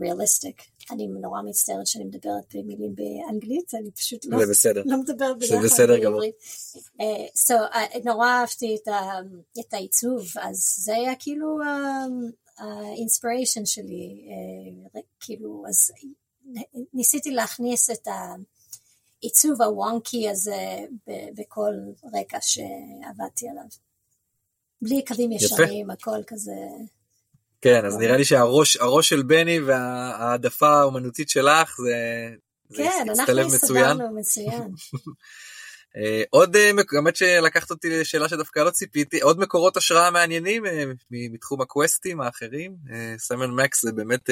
ריאליסטיק. אני נורא מצטערת שאני מדברת במילים באנגלית, אני פשוט לא, לא מדברת בדרך כלל בעברית. So, uh, נורא אהבתי את, ה, את העיצוב, אז זה היה כאילו האינספיריישן uh, שלי, uh, כאילו, אז ניסיתי להכניס את העיצוב הוונקי הזה בכל רקע שעבדתי עליו. בלי קווים ישרים, הכל כזה... כן, אז נראה לי שהראש של בני וההעדפה האומנותית שלך זה, כן, אנחנו הסתדרנו מצוין. (laughs) עוד, באמת שלקחת אותי לשאלה שדווקא לא ציפיתי, עוד מקורות השראה מעניינים מתחום הקווסטים האחרים? סמן מקס זה באמת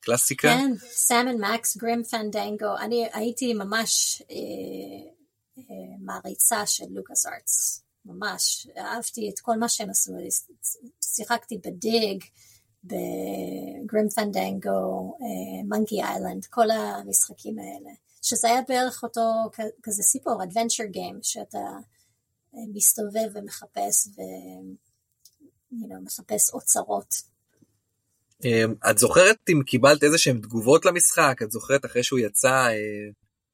קלאסיקה. כן, סמן מקס, גרים פנדנגו, אני הייתי ממש מעריצה של לוקאס ארטס, ממש, אהבתי את כל מה שהם עשו, שיחקתי בדיג, בגרים פנדנגו, מונקי איילנד, כל המשחקים האלה, שזה היה בערך אותו כזה סיפור, adventure game, שאתה מסתובב ומחפש ו... you know, מחפש אוצרות. את זוכרת אם קיבלת איזה שהן תגובות למשחק? את זוכרת אחרי שהוא יצא,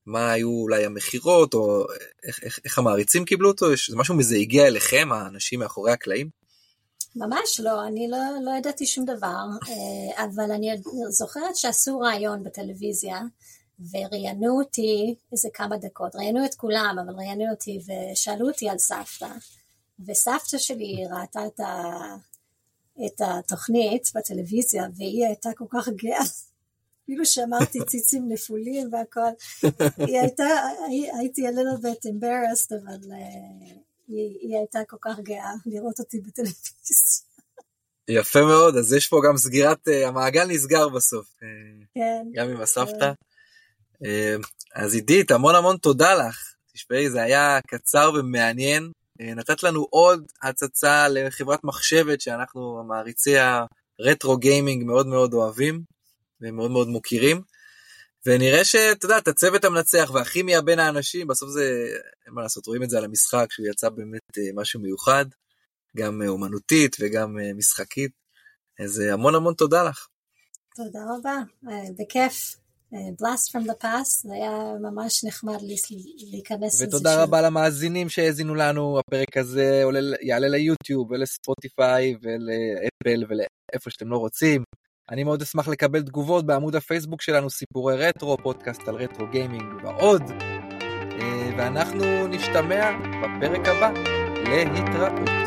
מה היו אולי המכירות, או איך, איך, איך המעריצים קיבלו אותו? זה משהו מזה הגיע אליכם, האנשים מאחורי הקלעים? ממש לא, אני לא, לא ידעתי שום דבר, אה, אבל אני זוכרת שעשו ראיון בטלוויזיה, וראיינו אותי איזה כמה דקות, ראיינו את כולם, אבל ראיינו אותי ושאלו אותי על סבתא, וסבתא שלי ראתה את, ה, את התוכנית בטלוויזיה, והיא הייתה כל כך גאה, אפילו שאמרתי ציצים נפולים והכל, (laughs) היא הייתה, הייתי a little bit embarrassed, אבל... Uh, היא, היא הייתה כל כך גאה לראות אותי בטלוויזיה. יפה מאוד, אז יש פה גם סגירת, uh, המעגל נסגר בסוף. אה, כן. גם עם הסבתא. אז עידית, המון המון תודה לך. תשמעי, זה היה קצר ומעניין. נתת לנו עוד הצצה לחברת מחשבת שאנחנו, המעריצי הרטרו גיימינג, מאוד מאוד אוהבים ומאוד מאוד מוקירים. ונראה שאתה יודע, את הצוות המנצח והכימיה בין האנשים, בסוף זה, אין מה לעשות, רואים את זה על המשחק, שהוא יצא באמת אה, משהו מיוחד, גם אה, אומנותית וגם אה, משחקית. אז המון המון תודה לך. תודה רבה, בכיף. Blast from the past, זה היה ממש נחמד להיכנס לזה ותודה רבה למאזינים שהאזינו לנו, הפרק הזה עולה, יעלה ליוטיוב ולספוטיפיי ולאפל ולאיפה שאתם לא רוצים. אני מאוד אשמח לקבל תגובות בעמוד הפייסבוק שלנו, סיפורי רטרו, פודקאסט על רטרו גיימינג ועוד. אה, ואנחנו נשתמע בפרק הבא. להתראות.